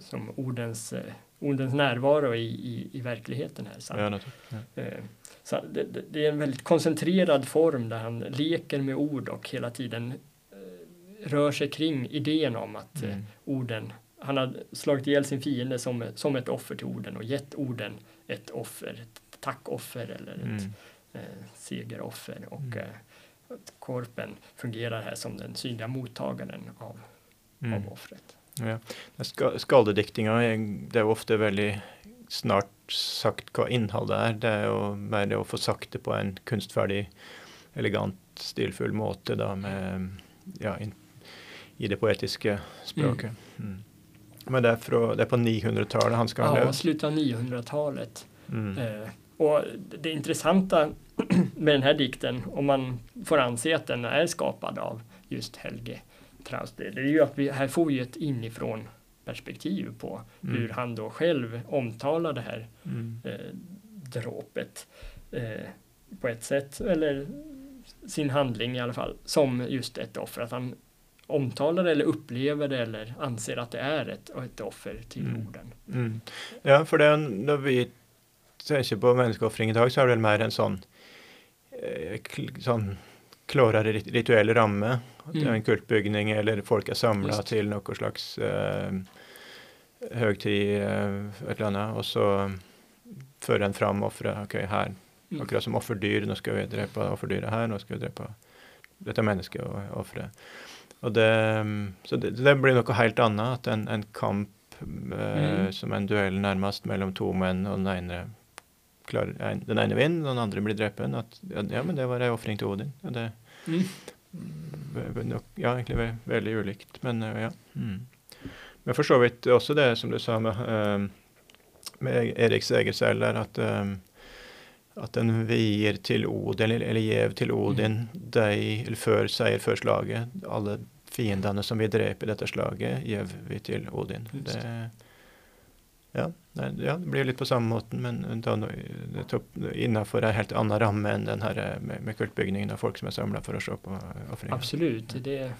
som ordens, eh, ordens närvaro i, i, i verkligheten här. Så, ja, ja. Eh, så det, det, är en väldigt koncentrerad form där han leker med ord och hela tiden rör sig kring idén om att mm. orden, han har slagit ihjäl sin fiende som, som ett offer till orden och gett orden ett offer, ett tackoffer eller ett mm. eh, segeroffer och mm. eh, att korpen fungerar här som den synliga mottagaren av, mm. av offret. Ja. Skaldediktninga det är ofta väldigt snart sagt hva innholdet er. Det er jo mer det å få sagt det på en kunstferdig, elegant, stilfull måte da med ja, in, i det poetiske språket. Mm. Mm. Men det är, fra, det är på 900-talet han ska ha Ja, slutet av 900-talet. Mm. Eh, och det intressanta med den här dikten, om man får anse att den är skapad av just Helge Traus. Det, är ju att vi här får vi ett inifrån perspektiv på Mm. hur han då själv omtalar det här Mm. eh, dråpet eh, på ett sätt, eller sin handling i alla fall, som just ett offer. Att han omtalar eller upplever det eller anser att det är ett, ett offer till Mm. orden. Mm. Ja, for det, når vi tenker på menneskeofring i dag, så er det vel mer en sånn, eh, kl sånn klarere rit- rituell ramme. At det Mm. en kultbygning, eller folk er samla Just. til noe slags eh, høgtid, eh, et eller annet, og så fører en fram offeret. Ok, her. Mm. Akkurat som offerdyr. Nå skal vi drepe offerdyret her, nå skal vi drepe dette mennesket og offeret. Og det, mm, så det, det blir noe helt annet. At en, en kamp eh, Mm. som en duell nærmest mellom to menn, og den ene klarer, en, den ene vinner, den andre blir drepen. At ja, ja, men det var ei ofring til Odin. Og det Mm. ve- nok, Ja, egentlig ve veldig ulikt, men eh, ja. Mm. Men for så vidt også det som du sa med, eh, med Erik Segersäll der, at eh, at en vier til Odin, eller, eller gjev til Odin, de, eller før seier før slaget, alle fiendene som vi drep i dette slaget, gjev vi til Odin. Just. Det, ja, ja, det blir litt på samme måten, men da topp- innenfor en helt annen ramme enn den her eh, med, med kultbygningen av folk som er samla for å se på ofringa. Absolut, det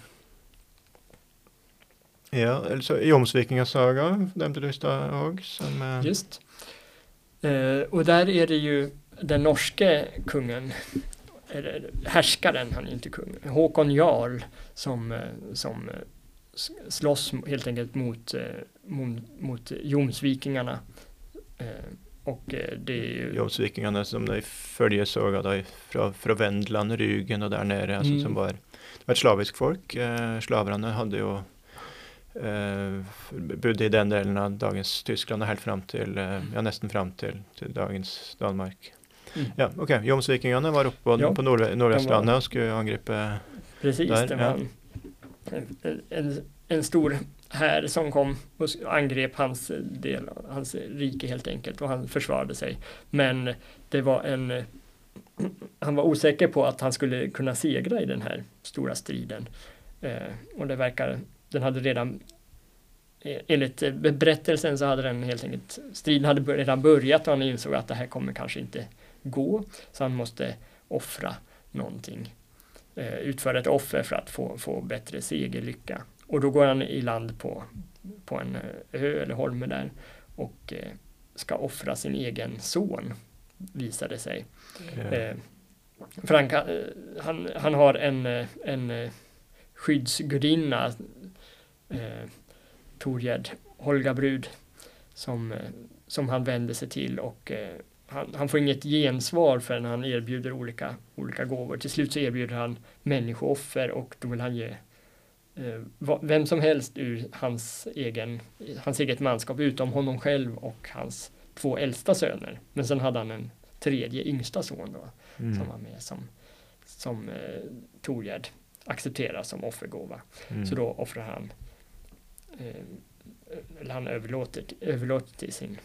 Ja, eller så Jomsvikingasaga nevnte du i stad òg, just. Eh, och där är det ju den norske kungen, eller härskaren, han är inte kung, Håkon Jarl som, eh, som eh, slåss helt enkelt mot, eh, mot, mot Jomsvikingarna. Eh, och eh, det är ju Jomsvikingene som de soga da fra, fra Vendland, Rygen og der nede, altså, Mm. som var, det var et slavisk folk. Slaverne hadde jo eh, bodde i den delen av dagens Tyskland og helt fram til, eh, ja, nesten fram til, til dagens Danmark. Mm. Ja, ok. Jomsvikingene var oppe på, Ja, på var- og skulle angripe Precis, Där, det ja. var en, Eh, en, en, stor här som kom och angrep hans eh, del, hans rike helt enkelt och han försvarade sig. Men det var en, han var osäker på att han skulle kunna segra i den här stora striden. Eh, och det verkar, den hade redan eh, Enligt berättelsen så hade den helt enkelt, striden hade redan börjat och han insåg att det här kommer kanske inte gå. Så han måste offra någonting utföra ett offer för att få, få bättre segerlycka. Och då går han i land på, på en eh, ö eller holme där och eh, ska offra sin egen son, visar det sig. eh, Eh, för han, kan, eh, han, han har en, eh, en eh, skyddsgudinna, eh, Torgerd Holgabrud, som, eh, som han vänder sig till och eh, han, han får inget gensvar förrän han erbjuder olika, olika gåvor. Till slut så erbjuder han människooffer och då vill han ge eh, vem som helst ur hans, egen, hans eget manskap utom honom själv och hans två äldsta söner. Men sen hade han en tredje yngsta son då som mm, var med som, som eh, Torgerd accepterar som offergåva. mm, Så då offrar han, eh, eller han överlåter, överlåter till sin,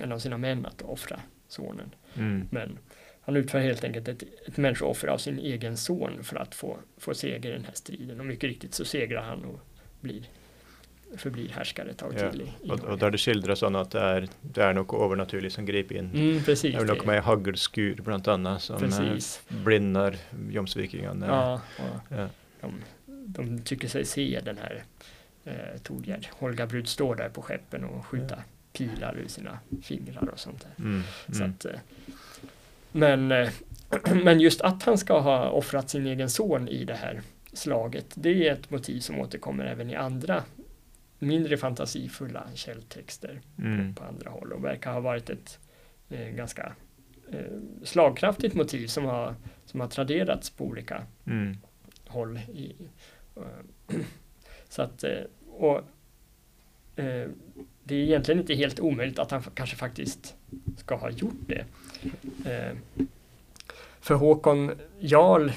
en av sina män att offra sonen. mm, Men han utför helt enkelt ett, ett människooffer av sin egen son för att få, få seger i den här striden. Och mycket riktigt så segrar han och blir, förblir härskare ett tag Ja, till. I, i og Norge. der det skildres sånn at det er, det er noe overnaturlig som griper inn. Mm, precis. Det noe det- med haglskur blant annet som eh, precis. blinder jomsvikingene. Ja, och Ja. de, de tycker sig se den här eh, Torgerd. Holga Brud står där på skeppen och skjuta pilar ur sina fingrar och sånt där. Mm, Så mm, att, eh, men, eh, men just att han ska ha offrat sin egen son i det här slaget, det är ett motiv som återkommer även i andra mindre fantasifulla källtexter mm, på andra håll och verkar ha varit ett eh, ganska eh, slagkraftigt motiv som har, som har traderats på olika mm, håll. I, eh, så att, och eh, det är egentligen inte helt omöjligt att han kanske faktiskt ska ha gjort det. Eh, För Håkon Jarl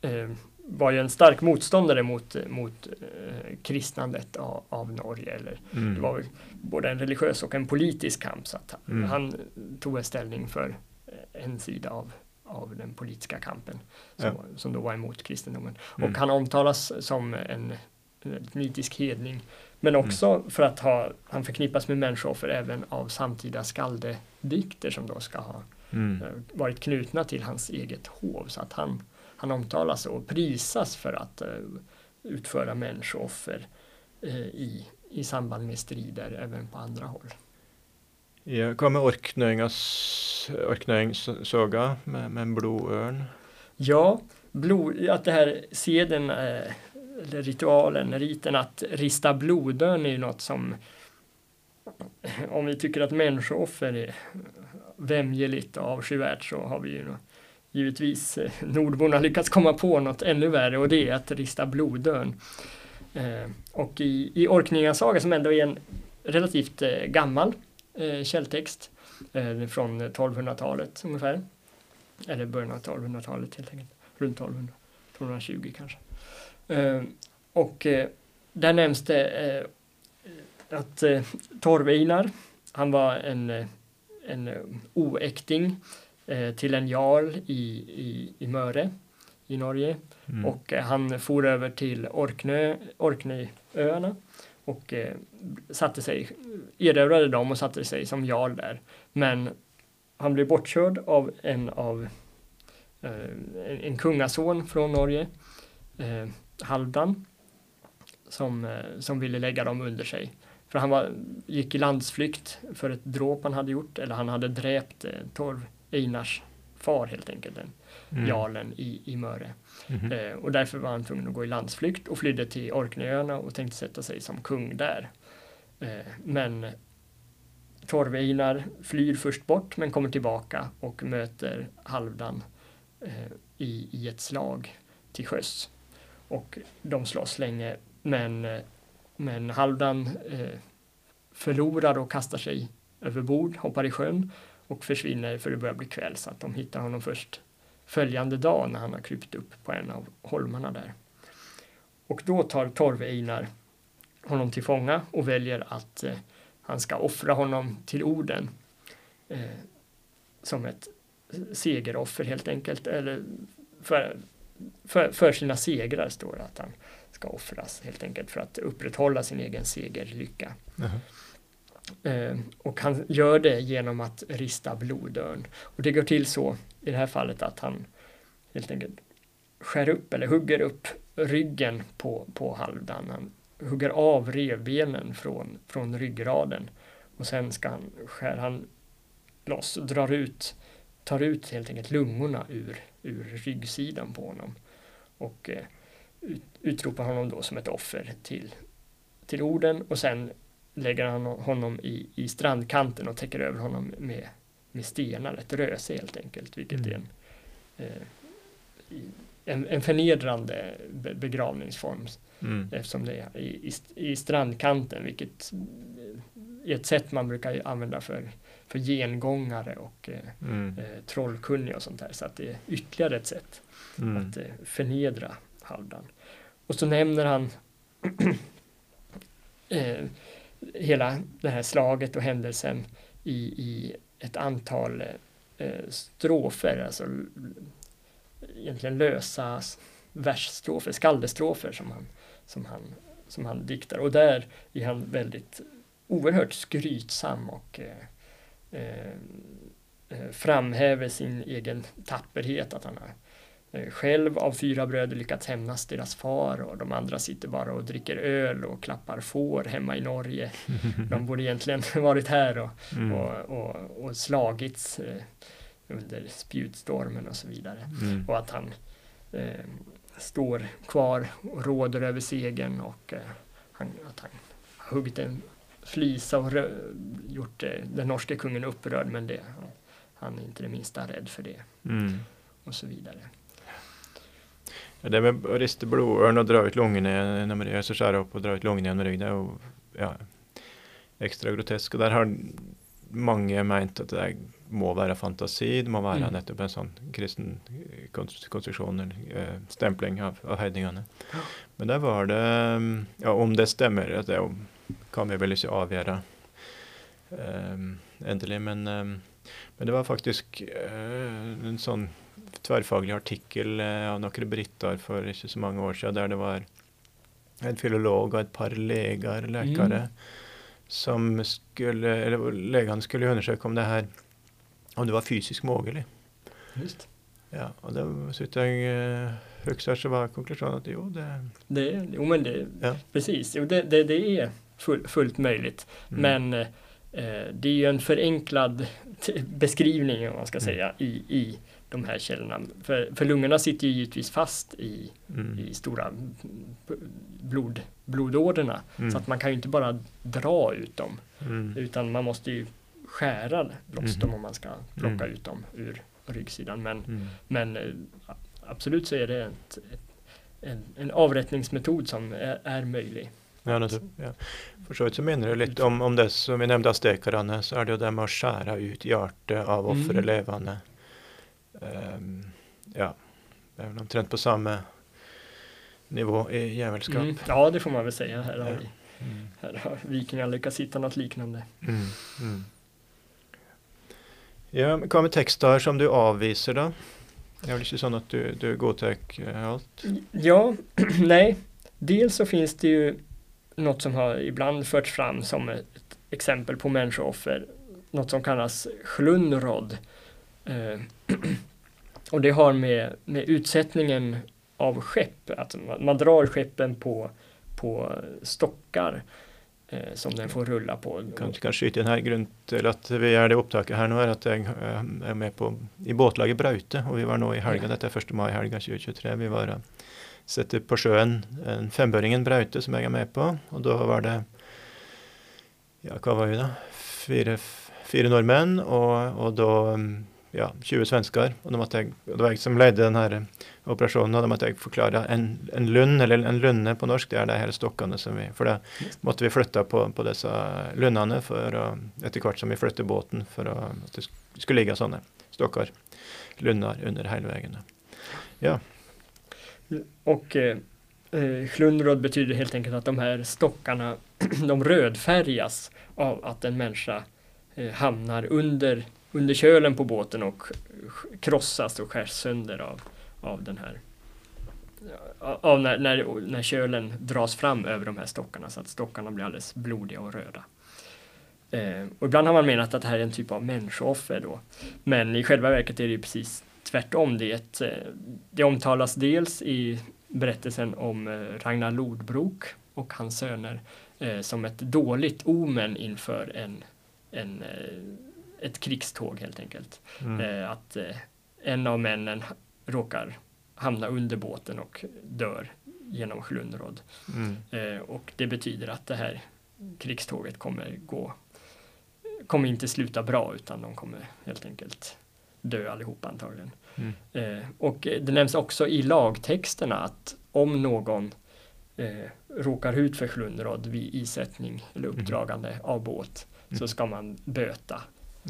eh, var ju en stark motståndare mot, mot eh, kristnandet av, av Norge. Eller, mm. det var både en religiös och en politisk kamp. Så att han, Mm. han tog en ställning för eh, en sida av, av den politiska kampen Ja. som, som då var emot kristendomen. Mm. Och han omtalas som en, en nitisk hedning. Men Mm. också för att ha, han förknippas med människooffer även av samtida skaldedikter som då ska ha Mm. eh, varit knutna till hans eget hov. Så att han, han omtalas och prisas för att eh, utföra människooffer eh, i, i samband med strider även på andra håll. Ja, hva med Orknøyingas Orknøyingsaga med, med blodørn? Ja, blod, att det här seden, eh, eller ritualen, riten att rista blodön är ju något som om vi tycker att människooffer är vämjeligt och avskyvärt så har vi ju givetvis eh, nordborna lyckats komma på något ännu värre och det är att rista blodön. Eh, och i, i Orkneyingasaga som ändå är en relativt eh, gammal källtext från 1200-talet ungefär eller början av 1200-talet helt enkelt, runt 1200, 1220 kanske. Eh, och eh, där nämns det eh, att eh, Torv-Einar, han var en, en oäkting till en jarl i, i, i Möre i Norge Mm. och han for över till Orknö, Orkneyöarna och eh, satte sig, erövrade dem och satte sig som jarl där. Men han blev bortkörd av en av eh, en, en kungason från Norge, eh, Halvdan, som, eh, som ville lägga dem under sig. För han var, gick i landsflykt för ett dråp han hade gjort, eller han hade dräpt eh, Torv Einars far helt enkelt, den Mm. jarlen i, i Möre. Mhm. Eh, och därför var han tvungen att gå i landsflykt och flydde till Orkneyöarna och tänkte sätta sig som kung där. Eh, men Torv-Einar flyr först bort men kommer tillbaka och möter Halvdan eh, i, i ett slag till sjöss. Och de slåss länge men, men Halvdan eh, förlorar och kastar sig över bord, hoppar i sjön och försvinner för det börjar bli kväll så att de hittar honom först följande dag när han har krypt upp på en av holmarna där. Och då tar Torv-Einar honom till fånga och väljer att eh, han ska offra honom till orden eh, som ett segeroffer helt enkelt. Eller för, för, för sina segrar står det att han ska offras helt enkelt för att upprätthålla sin egen segerlycka. Jaha. Eh, och han gör det genom att rista blodörn. Och det går till så i det här fallet att han helt enkelt skär upp eller hugger upp ryggen på, på Halvdan. Han hugger av revbenen från, från ryggraden och sen ska han, skär han loss drar ut, tar ut helt enkelt lungorna ur, ur ryggsidan på honom och eh, ut, utropar honom då som ett offer till, till orden och sen lägger han honom i, i strandkanten och täcker över honom med, med stenar, ett röse helt enkelt, vilket är en, eh, en, en förnedrande be- begravningsform Mm. eftersom det är i, i, i strandkanten, vilket eh, är ett sätt man brukar använda för, för gengångare och eh, Mm. eh, trollkunniga och sånt där, så att det är ytterligare ett sätt Mm. att eh, förnedra Halvdan. Och så nämner han eh, hela det här slaget och händelsen i, i ett antal eh, strofer, alltså egentligen lösa versstrofer, skaldestrofer som han, som, han, som han diktar. Och där är han väldigt oerhört skrytsam och eh, eh, eh, framhäver sin egen tapperhet, att han har eh, själv av fyra bröder lyckats hämnas deras far och de andra sitter bara och dricker öl och klappar får hemma i Norge. De borde egentligen varit här och, Mm. och, och, och slagits eh, under spjutstormen och så vidare. Mm. Och att han eh, står kvar och råder över segern och eh, han, att han har huggit en flisa och gjort eh, den norske kungen upprörd men det, han, han är inte det minsta rädd för det Mm. och så vidare. Ja, det med å riste blodørn og dra ut lungene gjennom ryggen, så skjære opp og dra ut lungene gjennom ryggen, det er jo ja, ekstra grotesk. Og der har mange meint at det må være fantasi, det må være Mm. nettopp en sånn kristen eh, konst- konstruksjon eller eh, stempling av, av høydningene. Men der var det mm, Ja, om det stemmer, det kan vi vel ikke avgjøre eh, endelig, men, eh, men det var faktisk eh, en sånn tverrfaglig artikkel av noen briter for ikke så mange år siden, der det var en filolog og et par leger, lekere, mm. som skulle Eller legene skulle undersøke om det her om det var fysisk mulig. Just. Ja, och då så jag högst var konklusionen att jo, det... det jo, men det, ja. precis, jo, det, det, det är full, fullt möjligt. Mm. Men eh, det är ju en förenklad beskrivning, om man ska mm. säga, i, i de här källorna. För, för lungorna sitter ju givetvis fast i, mm. i stora blod, blodådrorna. Mm. Så att man kan ju inte bara dra ut dem. Mm. Utan man måste ju skära loss dem om man ska plocka ut dem ur ryggsidan. Men, mm. men eh, absolut så är det ett, ett, en, en avrättningsmetod som är, är möjlig. Ja, naturligtvis. Ja. For så vidt så minner det litt om, om det som vi nevnte aztekerne, så er det jo det med å skjære ut hjertet av offeret mm. levende. Um, ja, det är väl omtrent på samma nivå i djävulskap. Mm. Ja, det får man väl säga. Här har, vi, mm. här har vikingar lyckats hitta något liknande. Mm. mm. Ja, men hva med tekster som du avviser, da? Det är väl inte så att du, du godtar eh, allt? Ja, nej. Dels så finns det ju något som har ibland förts fram som ett exempel på människooffer. Något som kallas schlunrod. Eh, och det har med, med utsättningen av skepp, att man, man drar skeppen på, på stockar eh, som den får rulla på. Kanskje kan skyte inn her. Grunnen til at vi gjør det opptaket her nå, er at jeg eh, er med på, i båtlaget Braute. Og vi var nå i helga, dette er 1. mai-helga 2023. Vi var og sette på sjøen en fembøringen Braute som jeg er med på. Og da var det Ja, hva var vi da? Fire, fire nordmenn, og, og da ja, 20 svenskar. Och, de jag, det var jag som ledde den här operationen och de måtte jag förklara en, en lund, eller en lunne på norsk, det är de här stockarna som vi, för det måtte vi flytta på, på dessa lunnarna för att, efter som vi flyttade båten för att, det skulle ligga sådana stockar, lunnar under hela vägen. Ja. Och eh, eh, betyder helt enkelt att de här stockarna, de rödfärgas av att en människa eh, hamnar under under kölen på båten och krossas och skärs sönder av, av den här av när, när, när kölen dras fram över de här stockarna så att stockarna blir alldeles blodiga och röda. Eh, och ibland har man menat att det här är en typ av människooffer då. Men i själva verket är det ju precis tvärtom. Det, ett, eh, det omtalas dels i berättelsen om eh, Ragnar Lodbrok och hans söner eh, som ett dåligt omen inför en, en eh, ett krigståg helt enkelt. Mm. Eh, att eh, en av männen råkar hamna under båten och dör genom Schlunrod. Mm. Eh, och det betyder att det här krigståget kommer gå kommer inte sluta bra utan de kommer helt enkelt dö allihopa antagligen. Mm. Eh, och det nämns också i lagtexterna att om någon eh, råkar ut för Schlunrod vid isättning eller mm. uppdragande mm. av båt så mm. ska man böta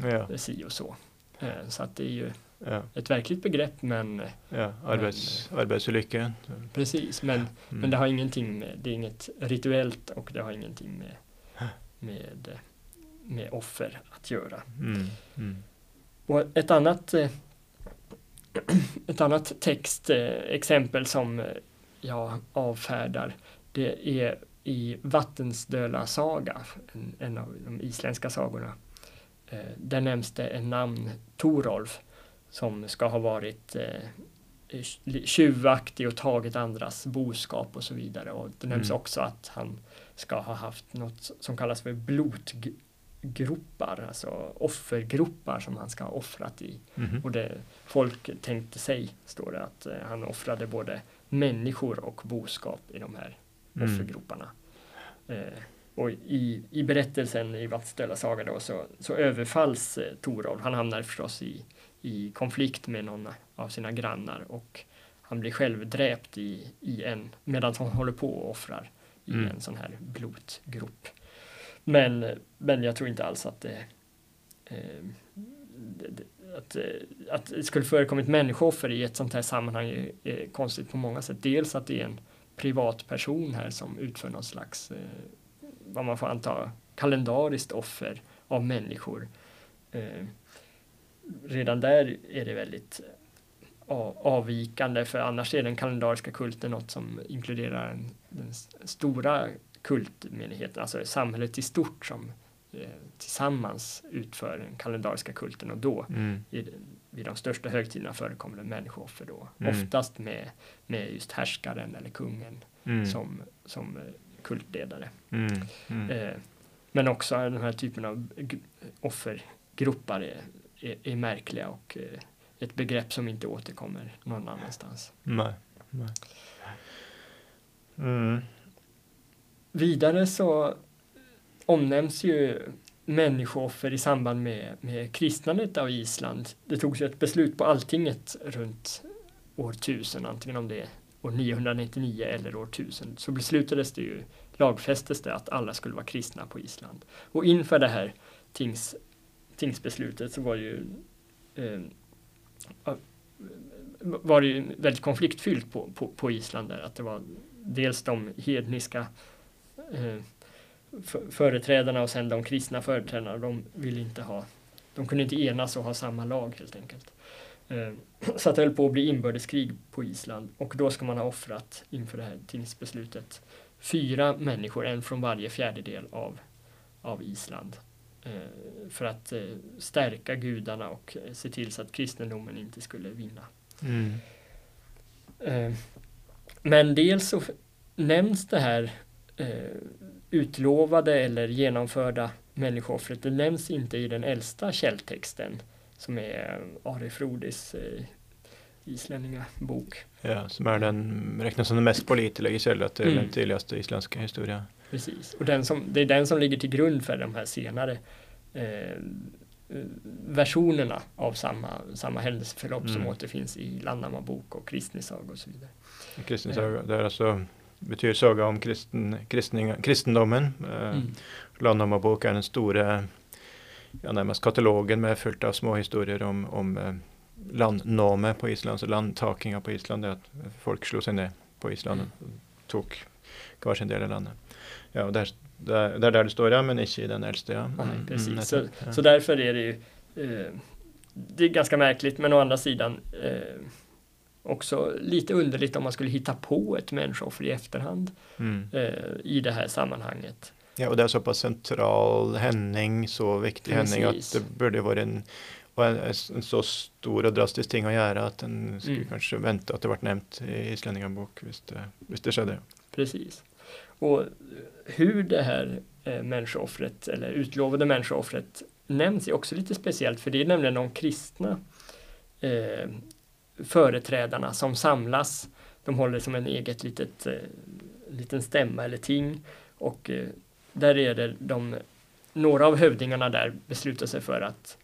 ja. si och så. Eh, så att det är ju ja. ett verkligt begrepp men Ja, arbets, men, arbetsolycka. Precis, men, mm. men det har ingenting med, det är inget rituellt och det har ingenting med, med, med offer att göra. Mm. Mm. Och ett annat eh, ett annat textexempel som jag avfärdar det är i Vattensdöla saga, en, en av de isländska sagorna. Eh, där nämns det en namn, Torolf, som ska ha varit eh, tjuvaktig och tagit andras boskap och så vidare. Och det nämns mm. också att han ska ha haft något som kallas för blotgropar, alltså offergropar som han ska ha offrat i. Mm. Och det folk tänkte sig, står det, att eh, han offrade både människor och boskap i de här mm. offergroparna. Eh, och i, i berättelsen i Vattställa saga då så, så överfalls eh, Torolf. Han hamnar förstås i, i konflikt med någon av sina grannar och han blir själv dräpt i, i en, medan han håller på och offrar i mm. en sån här blotgrop. Men, men jag tror inte alls att det, eh, att, eh, att det skulle förekommit människooffer i ett sånt här sammanhang är, är, konstigt på många sätt. Dels att det är en privatperson här som utför någon slags eh, vad man får anta, kalendariskt offer av människor. Eh, redan där är det väldigt avvikande för annars är den kalendariska kulten något som inkluderar en, den stora kultmenigheten, alltså samhället i stort som eh, tillsammans utför den kalendariska kulten och då mm. i, vid de största högtiderna förekommer det människooffer då. Mm. Oftast med, med just härskaren eller kungen mm. som, som eh, kultledare. Mm. Mm. Eh, men också den här typen av offergruppar är, är, är märkliga och eh, ett begrepp som inte återkommer någon annanstans. Nej. Nej. Mm. Vidare så omnämns ju människooffer i samband med, med kristnandet av Island. Det togs ju ett beslut på alltinget runt år 1000, antingen om det år 999 eller år 1000, så beslutades det ju, lagfästes det att alla skulle vara kristna på Island. Och inför det här tings, tingsbeslutet så var ju eh, var det ju väldigt konfliktfyllt på, på, på Island där, att det var dels de hedniska eh, företrädarna och sen de kristna företrädarna, de ville inte ha, de kunde inte enas och ha samma lag helt enkelt. Eh, så att det höll på att bli inbördeskrig på Island och då ska man ha offrat inför det här tingsbeslutet fyra människor, en från varje fjärdedel av, av Island. Eh, för att eh, stärka gudarna och se till så att kristendomen inte skulle vinna. Mm. Men dels så nämns det här utlovade eller genomförda människooffret, det nämns inte i den äldsta källtexten som är Ari Frodis eh, islänningabok. Ja, som är den, räknas som den mest pålitliga källan till mm. den tidigaste isländska historia. Precis, och den som, det är den som ligger till grund för de här senare eh, versionerna av samma, samma händelseförlopp mm. som återfinns i Landnamma bok och Kristni saga och så vidare. Kristni saga, det är alltså betyder saga om kristen, kristning, kristendomen. Eh, mm. Landnamma bok är den stora ja, närmast katalogen med fullt av små historier om, om eh, landname på Island, så landtakingar på Island, att folk slog sig ner på Island och tog varsin del av landet. Ja, och där, där, där, där det står ja, men inte i den äldsta. Ja. Mm, Nej, precis. Mm, så, ja. så därför är det ju eh, det är ganska märkligt, men å andra sidan eh, också lite underligt om man skulle hitta på ett människooffer i efterhand mm. eh, i det här sammanhanget. Ja, och det är så pass central händning, så viktig Precis. händning att det borde vara en, en, en, så stor och drastisk ting att göra att den skulle mm. kanske vänta att det vart nämnt i Islänningar visst det, visst det skedde. Precis. Och hur det här eh, människooffret eller utlovade människooffret nämns är också lite speciellt för det är nämligen de kristna eh, företrädarna som samlas. De håller som en eget litet eh, liten stämma eller ting och eh, där är det de, några av hövdingarna där beslutar sig för att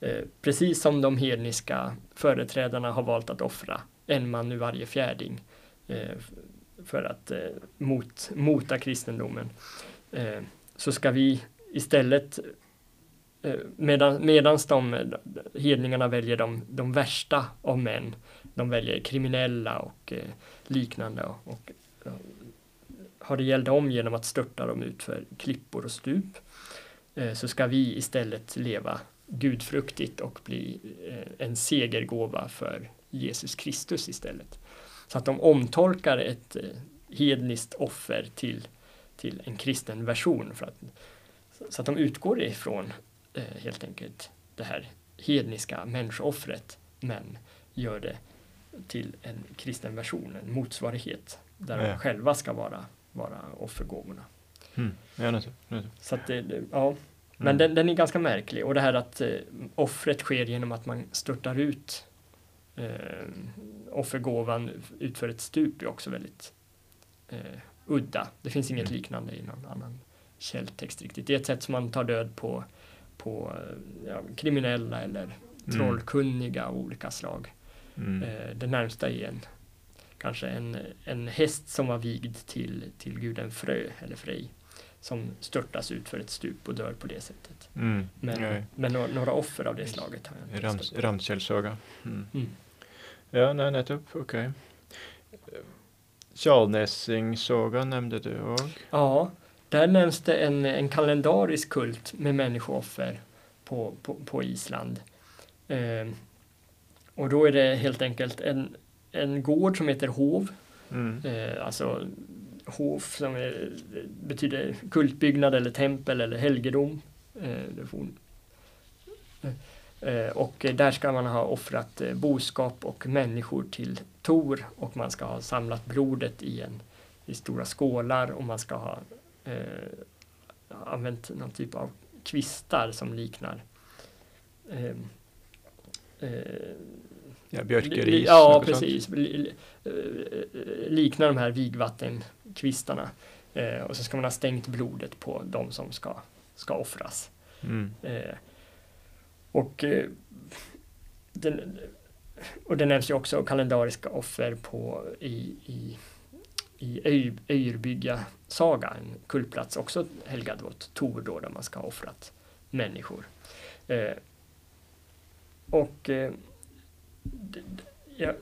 eh, precis som de hedniska företrädarna har valt att offra en man ur varje fjärding eh, för att eh, mot, mota kristendomen eh, så ska vi istället eh, medan, medans de hedningarna väljer de, de värsta av män, de väljer kriminella och eh, liknande och, och har det gällt om genom att störta dem ut för klippor och stup eh, så ska vi istället leva gudfruktigt och bli eh, en segergåva för Jesus Kristus istället. Så att de omtolkar ett eh, hedniskt offer till, till en kristen version. För att, så att de utgår ifrån helt enkelt det här hedniska människooffret men gör det till en kristen version, en motsvarighet där de själva ska vara vara offergåvorna. Mm. Ja, det, det. Så att det, det ja. Men mm. den, den, är ganska märklig och det här att eh, offret sker genom att man störtar ut eh, offergåvan utför ett stup är också väldigt eh, udda. Det finns inget mm. liknande i någon annan källtext riktigt. Det är ett sätt som man tar död på, på eh, ja, kriminella eller mm. trollkunniga av olika slag. Mm. Eh, det närmsta är en kanske en, en häst som var vigd till, till guden Frö eller Frej som störtas ut för ett stup och dör på det sättet. Mm. Men, men några, några, offer av det slaget har jag inte Rams, Ramskällsaga. Mm. Mm. Ja, nej, nettopp, okej. Okay. Tjalnässing-saga nämnde du också. Ja, där nämns det en, en kalendarisk kult med människooffer på, på, på Island. Eh, och då är det helt enkelt en, en gård som heter Hov. Mm. Eh, alltså Hov som är, betyder kultbyggnad eller tempel eller helgedom. Eh, eh, och där ska man ha offrat eh, boskap och människor till Tor och man ska ha samlat blodet i, en, i stora skålar och man ska ha eh, använt någon typ av kvistar som liknar eh, eh, Ja, björkeris. Ja, precis. Eh, liknar de här vigvattenkvistarna. Eh, och så ska man ha stängt blodet på de som ska, ska offras. Mm. Eh, och, eh, den, och det nämns ju också kalendariska offer på, i, i, i Öjrbygga saga, en kultplats också helgad åt Tor då, där man ska ha offrat människor. Eh, och jag,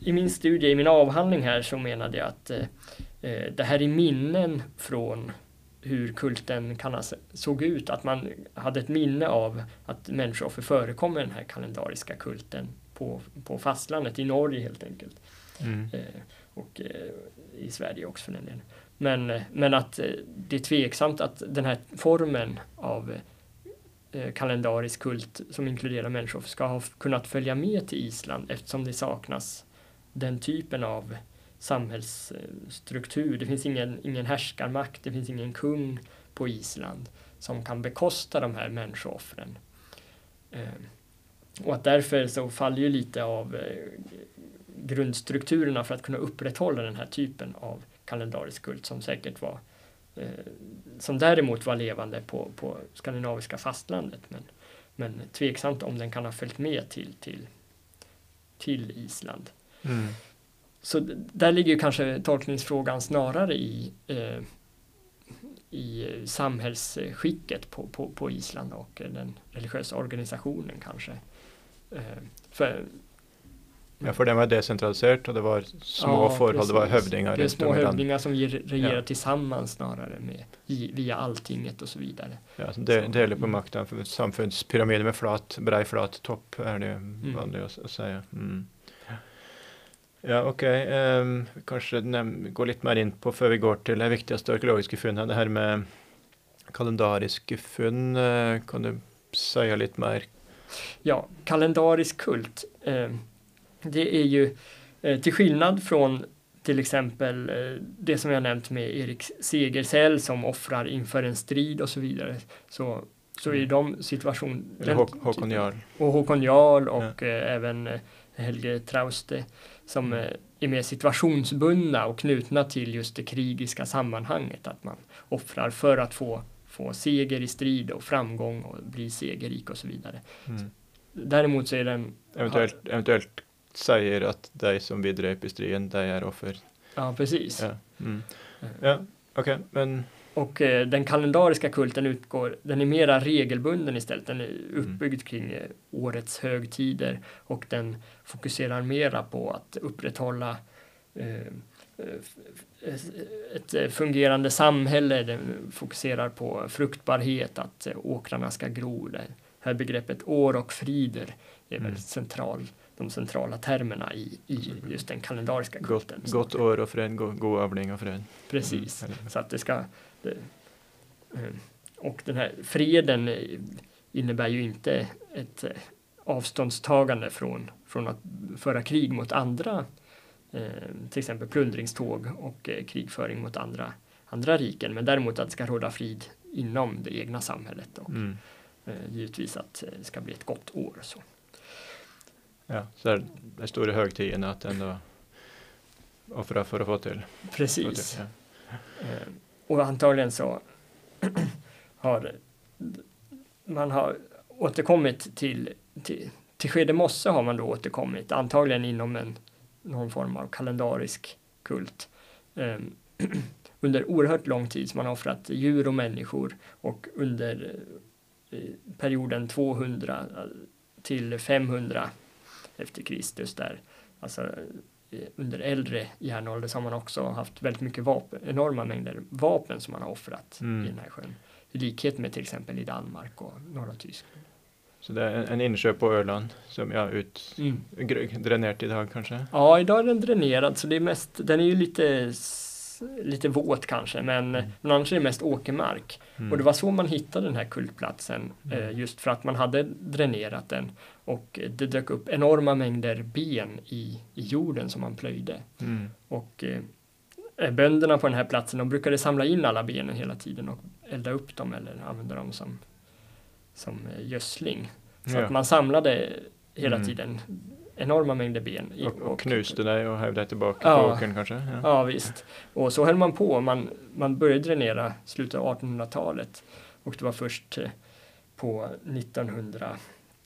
i min studie, i min avhandling här så menade jag att eh, eh, det här är minnen från hur kulten såg ut, att man hade ett minne av att människooffer förekommer i den här kalendariska kulten på, på fastlandet, i Norge helt enkelt. Mm. Eh, och eh, i Sverige också för den delen. Men, eh, men att eh, det är tveksamt att den här formen av Eh, kalendarisk kult som inkluderar människor ska ha kunnat följa med till Island eftersom det saknas den typen av samhällsstruktur. Det finns ingen, ingen härskarmakt, det finns ingen kung på Island som kan bekosta de här människooffren. Eh, och att därför så faller ju lite av eh, grundstrukturerna för att kunna upprätthålla den här typen av kalendarisk kult som säkert var som däremot var levande på, på skandinaviska fastlandet. Men, men tveksamt om den kan ha följt med till, till, till Island. Mm. Så där ligger ju kanske tolkningsfrågan snarare i, eh, i samhällsskicket på, på, på Island och den religiösa organisationen kanske. Eh, för Ja, för den var decentraliserat och det var små ja, förhåll, det var hövdingar. Det är små hövdingar som regerar ja. tillsammans snarare med, via alltinget och så vidare. Ja, det, delar på makten, för samfundspyramiden med flat, bred flat topp är det mm. vanligt att säga. Mm. Ja, okej. Okay. Um, ehm, kanske gå lite mer in på, för vi går till det viktigaste arkeologiska funnet, det här med kalendariska funn. Uh, kan du säga lite mer? Ja, kalendarisk kult. Uh, det är ju eh, till skillnad från till exempel eh, det som jag nämnt med Erik Segersäll som offrar inför en strid och så vidare. Så, så i mm. de situationer... Håkon Jarl. Och Håkon Jarl och ja. eh, även Helge Trauste som mm. är mer situationsbundna och knutna till just det krigiska sammanhanget. Att man offrar för att få, få seger i strid och framgång och bli segerrik och så vidare. Mm. Däremot så är den... Eventuellt, eventuellt säger att de som vi drep i striden, de är offer. Ja, precis. Ja, mm. ja okej, okay, men och eh, den kalendariska kulten utgår, den är mera regelbunden istället. Den är mm. uppbyggd mm. kring eh, årets högtider och den fokuserar mera på att upprätthålla eh, eh ett eh, fungerande samhälle. Den fokuserar på fruktbarhet, att åkrarna ska gro. Det här begreppet år och frider är mm. väl central de centrala termerna i, i just den kalendariska kulten. Gott, gott år och fred, god, god övning och fred. Precis, mm. så att det ska det, eh, och den här freden innebär ju inte ett eh, avståndstagande från, från att föra krig mot andra, eh, till exempel plundringståg och eh, krigföring mot andra, andra riken, men däremot att det ska råda frid inom det egna samhället och mm. eh, givetvis att det ska bli ett gott år. Så. Ja, så det står i högtiden att ändå offra för att få till. Precis. Få till, ja. eh, och antagligen så har man har återkommit till, till, till Skede mosse har man då återkommit, antagligen inom en, någon form av kalendarisk kult. Eh, under oerhört lång tid som man har offrat djur och människor och under eh, perioden 200 till 500 efter Kristus där. Alltså eh, under äldre järnålder så har man också haft väldigt mycket vapen, enorma mängder vapen som man har offrat mm. i den här sjön. I likhet med till exempel i Danmark och norra Tyskland. Så det är en, insjö på Öland som är ut, Mm. dränerat idag kanske? Ja, idag är den dränerad så det är mest, den är ju lite, lite våt kanske men, men annars är det mest åkermark. Mm. Och det var så man hittade den här kultplatsen Mm. eh, just för att man hade dränerat den och det dök upp enorma mängder ben i, i jorden som man plöjde. Mm. Och eh, bönderna på den här platsen de brukade samla in alla benen hela tiden och elda upp dem eller använda dem som, som eh, gödsling. Så Ja. att man samlade hela Mm. tiden enorma mängder ben. i- Och, och knuste dig och hävde dig tillbaka Ja. på åkern kanske? Ja. Ja visst. Och så höll man på. Man, man började dränera slutet av 1800-talet. Och det var först eh, på 1900,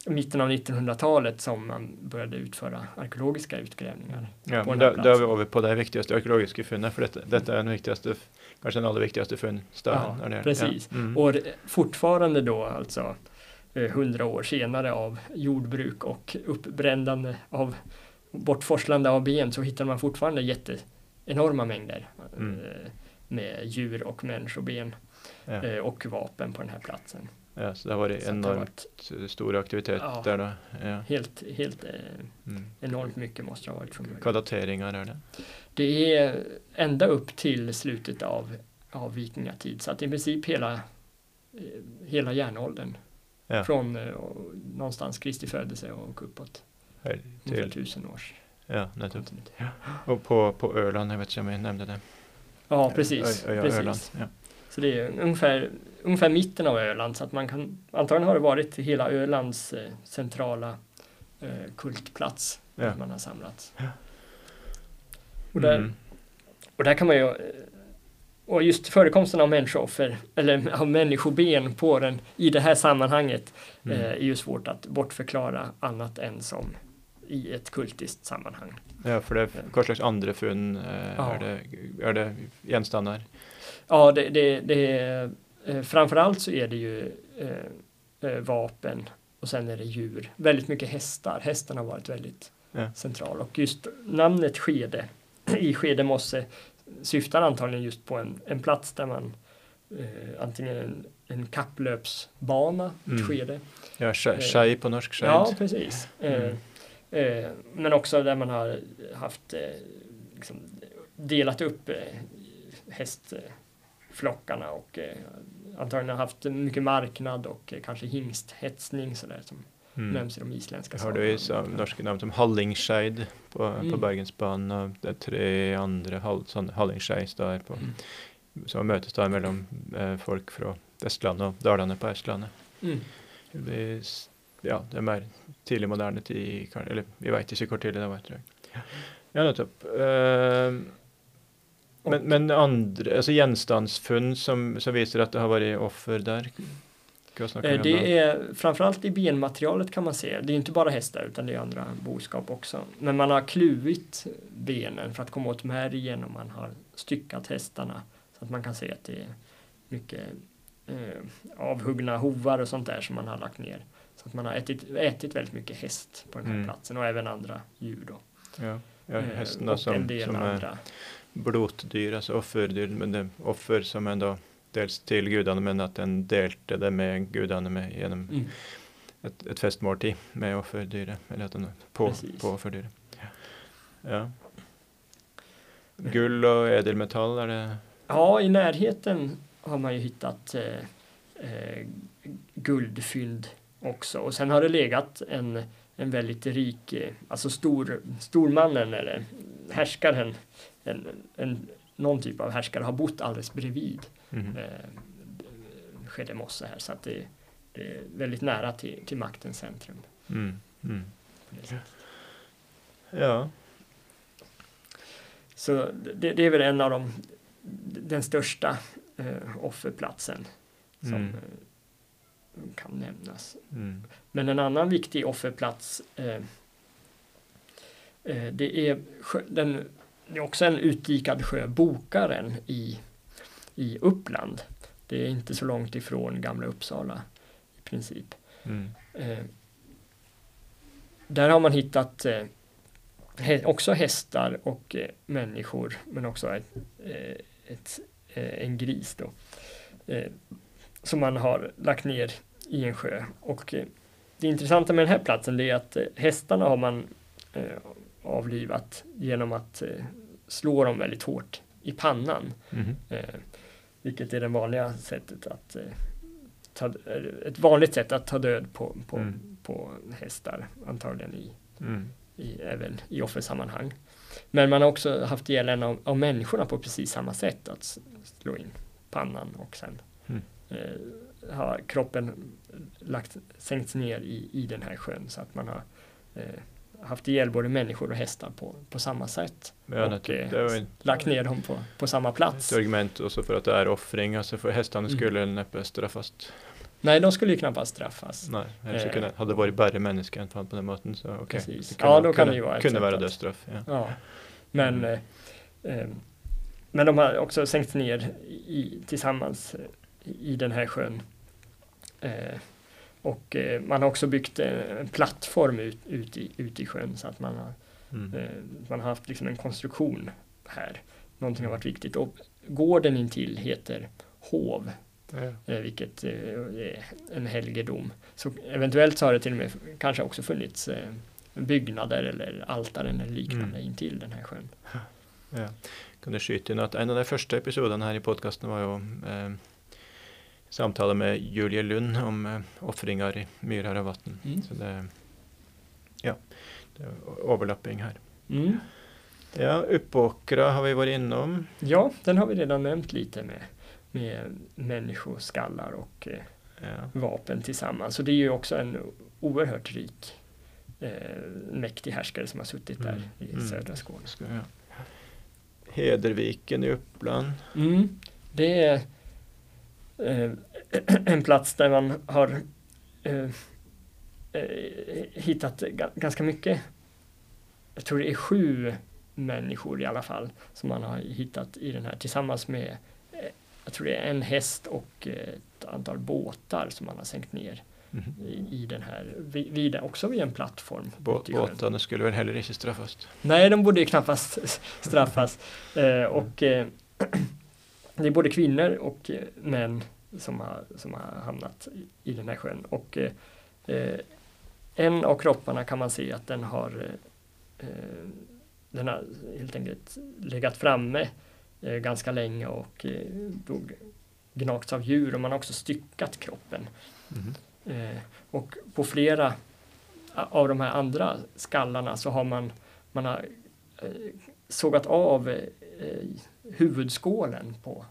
mitten av 1900-talet som man började utföra arkeologiska utgrävningar. Ja, på er platsen. vi på det viktigaste arkeologiske funnet, for dette, dette er den viktigaste, kanskje den aller viktigaste funnstaden. Ja, precis. Ja. Mm. Och fortfarande då alltså hundra år senare av jordbruk och uppbrändande av bortforslande av ben så hittar man fortfarande jätte enorma mängder Mm. eh, med djur och människoben Ja. eh, och vapen på den här platsen. ja, så det har vært Så enormt varit stor aktivitet Ja. der, da. Ja. helt, helt eh, Mm. enormt mycket måste det ha varit från. Hva dateringar er det? Det är ända upp till slutet av, av vikingatid så att i princip hela, eh, hela järnåldern Ja. från eh, och någonstans Kristi födelse och uppåt. Her Ungefär tusen års ja, kontinuitet. Og på, på Ørland, jeg vet ikke om jeg nevnte det. Ja, precis. Øy, øya precis. Ørland. Ja. Så det är ungefär, ungefär mitten av Öland så att man kan antagligen har det varit hela Ölands eh, centrala eh, kultplats Ja. där man har samlats. Och där, Mm. och där kan man ju eh, och just förekomsten av människooffer eller av människoben på den i det här sammanhanget Mm. eh, är ju svårt att bortförklara annat än som i ett kultiskt sammanhang. Ja, for det, hva slags andre funn eh, Ja. er, det, er det gjenstander? Ja, det, det, det är, eh, framförallt så är det ju eh, eh, vapen och sen är det djur. Väldigt mycket hästar. Hästen har varit väldigt Ja. central och just namnet Skede i Skede mosse syftar antagligen just på en, en plats där man eh, antingen en, en kapplöpsbana, ett Mm. skede. Ja, skei Eh, på norsk, skeid. Ja, precis. Eh, Mm. eh, men också där man har haft eh, liksom, delat upp eh, hästflockarna och eh, antagligen haft mycket marknad och eh, kanske hingsthetsning sådär som Mm. nämns i de isländska Det har du i sagorna. sam- norske navn som Hallingskeid på, på Mm. Bergensbanen, og det er tre andre hall, der på, Mm. som møtes da mellom eh, folk fra Vestlandet og Dalane på Østlandet. Mm. Ja, det er mer tidlig moderne tid, eller vi vet ikke hvor tidlig det var, tror jeg. Ja, nettopp. Eh, men, men andre, altså gjenstandsfunn som, som viser at det har vært offer der, Eh, vi om da? Det är framförallt i benmaterialet kan man se. Det är inte bara hästar utan det är andra boskap också. Men man har kluvit benen för att komma åt märgen och man har styckat hästarna. Så att man kan se att det är mycket eh, avhuggna hovar och sånt där som man har lagt ner. Så att man har ätit, ätit väldigt mycket häst på den här Mm. platsen och även andra djur då. Ja, ja Eh, da, och som, som andra. bloddyr, altså offerdyr, men det er offer som en da dels til gudene, men at en delte det med gudene med, gjennom Mm. et, et festmåltid med offerdyret, eller at den på, Precis. på offerdyret. Ja. Gull og edelmetall, er det Ja, i närheten har man ju hittat eh, eh, guldfynd också. Och sen har det legat en, en väldigt rik, eh, alltså stor, stormannen eller härskaren, en, en, någon typ av härskare har bott alldeles bredvid Mhm. eh, Skede mosse här. Så att det, det är väldigt nära till, till maktens centrum. mm. Mm. Ja. Så det, det är väl en av de, den största eh, offerplatsen som Mm. eh, kan nämnas. Mm. Men en annan viktig offerplats eh, eh, det är den, det är också en utdikad sjö, Bokaren i, i Uppland. Det är inte så långt ifrån Gamla Uppsala i princip. Mm. Eh, där har man hittat eh, hä- också hästar och eh, människor men också ett, eh, ett, eh, en gris då. Eh, som man har lagt ner i en sjö och det intressanta med den här platsen är att hästarna har man avlivat genom att slå dem väldigt hårt i pannan. Mhm. Vilket är det vanliga sättet att eh, ta, eh, ett vanligt sätt att ta död på, på, Mm. på hästar, antagligen i, Mm. i, även i offersammanhang. Men man har också haft ihjäl en av, av människorna på precis samma sätt, att slå in pannan och sen Mm. eh, har kroppen lagt, sänkts ner i, i den här sjön så att man har eh, haft ihjäl både människor och hästar på, på samma sätt. Och, var ju Lagt ner dem på, på samma plats. ett argument också för att det är offring, alltså för hästarna Mm. skulle neppe straffas. Nej, de skulle ju knappast straffas. Nej, eller så Eh. kunde, hade det varit bara människor på den måten så okej. Precis. Det Ja, då kan kunde, det ju vara ett kunde vara dödsstraff. Ja. Ja. Men, Mm. eh, eh, men de har också sänkts ner i, tillsammans eh, i den här sjön. Eh, och man har också byggt en plattform ut, ut, i, ut i sjön så att man har, Mm. eh, man har haft liksom en konstruktion här. Någonting har varit viktigt. Och gården intill heter Hov, Ja. eh, vilket eh, är en helgedom. Så eventuellt så har det till och med kanske också funnits byggnader eller altaren eller liknande Mm. intill den här sjön. Ja. Kan du skyte in att en av de första episoderna här i podcasten var ju eh, samtalet med Julie Lund om eh, offringar i myrar och vatten. Mm. Så det, ja, överlapping här. Mm. Ja, Uppåkra har vi varit inom. Ja, den har vi redan nämnt lite med, med människoskallar och eh, Ja. vapen tillsammans. Så det är ju också en oerhört rik eh, mäktig härskare som har suttit där Mm. i Mm. södra Skåne. Jag. Hederviken i Uppland. Mm. Det är eh, en plats där man har eh, hittat ga- ganska mycket. Jag tror det är sju människor i alla fall som man har hittat i den här tillsammans med eh, jag tror det är en häst och eh, ett antal båtar som man har sänkt ner Mhm. i, i den här, vid, vid, också vid en plattform. Bå-. Båtarna skulle väl heller inte straffas. Nej, de borde ju knappast straffas. Eh, och eh, det är både kvinnor och eh, män som har, som har hamnat i, i den här sjön. Och eh, eh, en av kropparna kan man se att den har eh, eh, den har helt enkelt legat framme eh, ganska länge och eh, gnagts av djur och man har också styckat kroppen. Mhm. Eh, och på flera av de här andra skallarna så har man, man har eh, sågat av eh, huvudskålen på,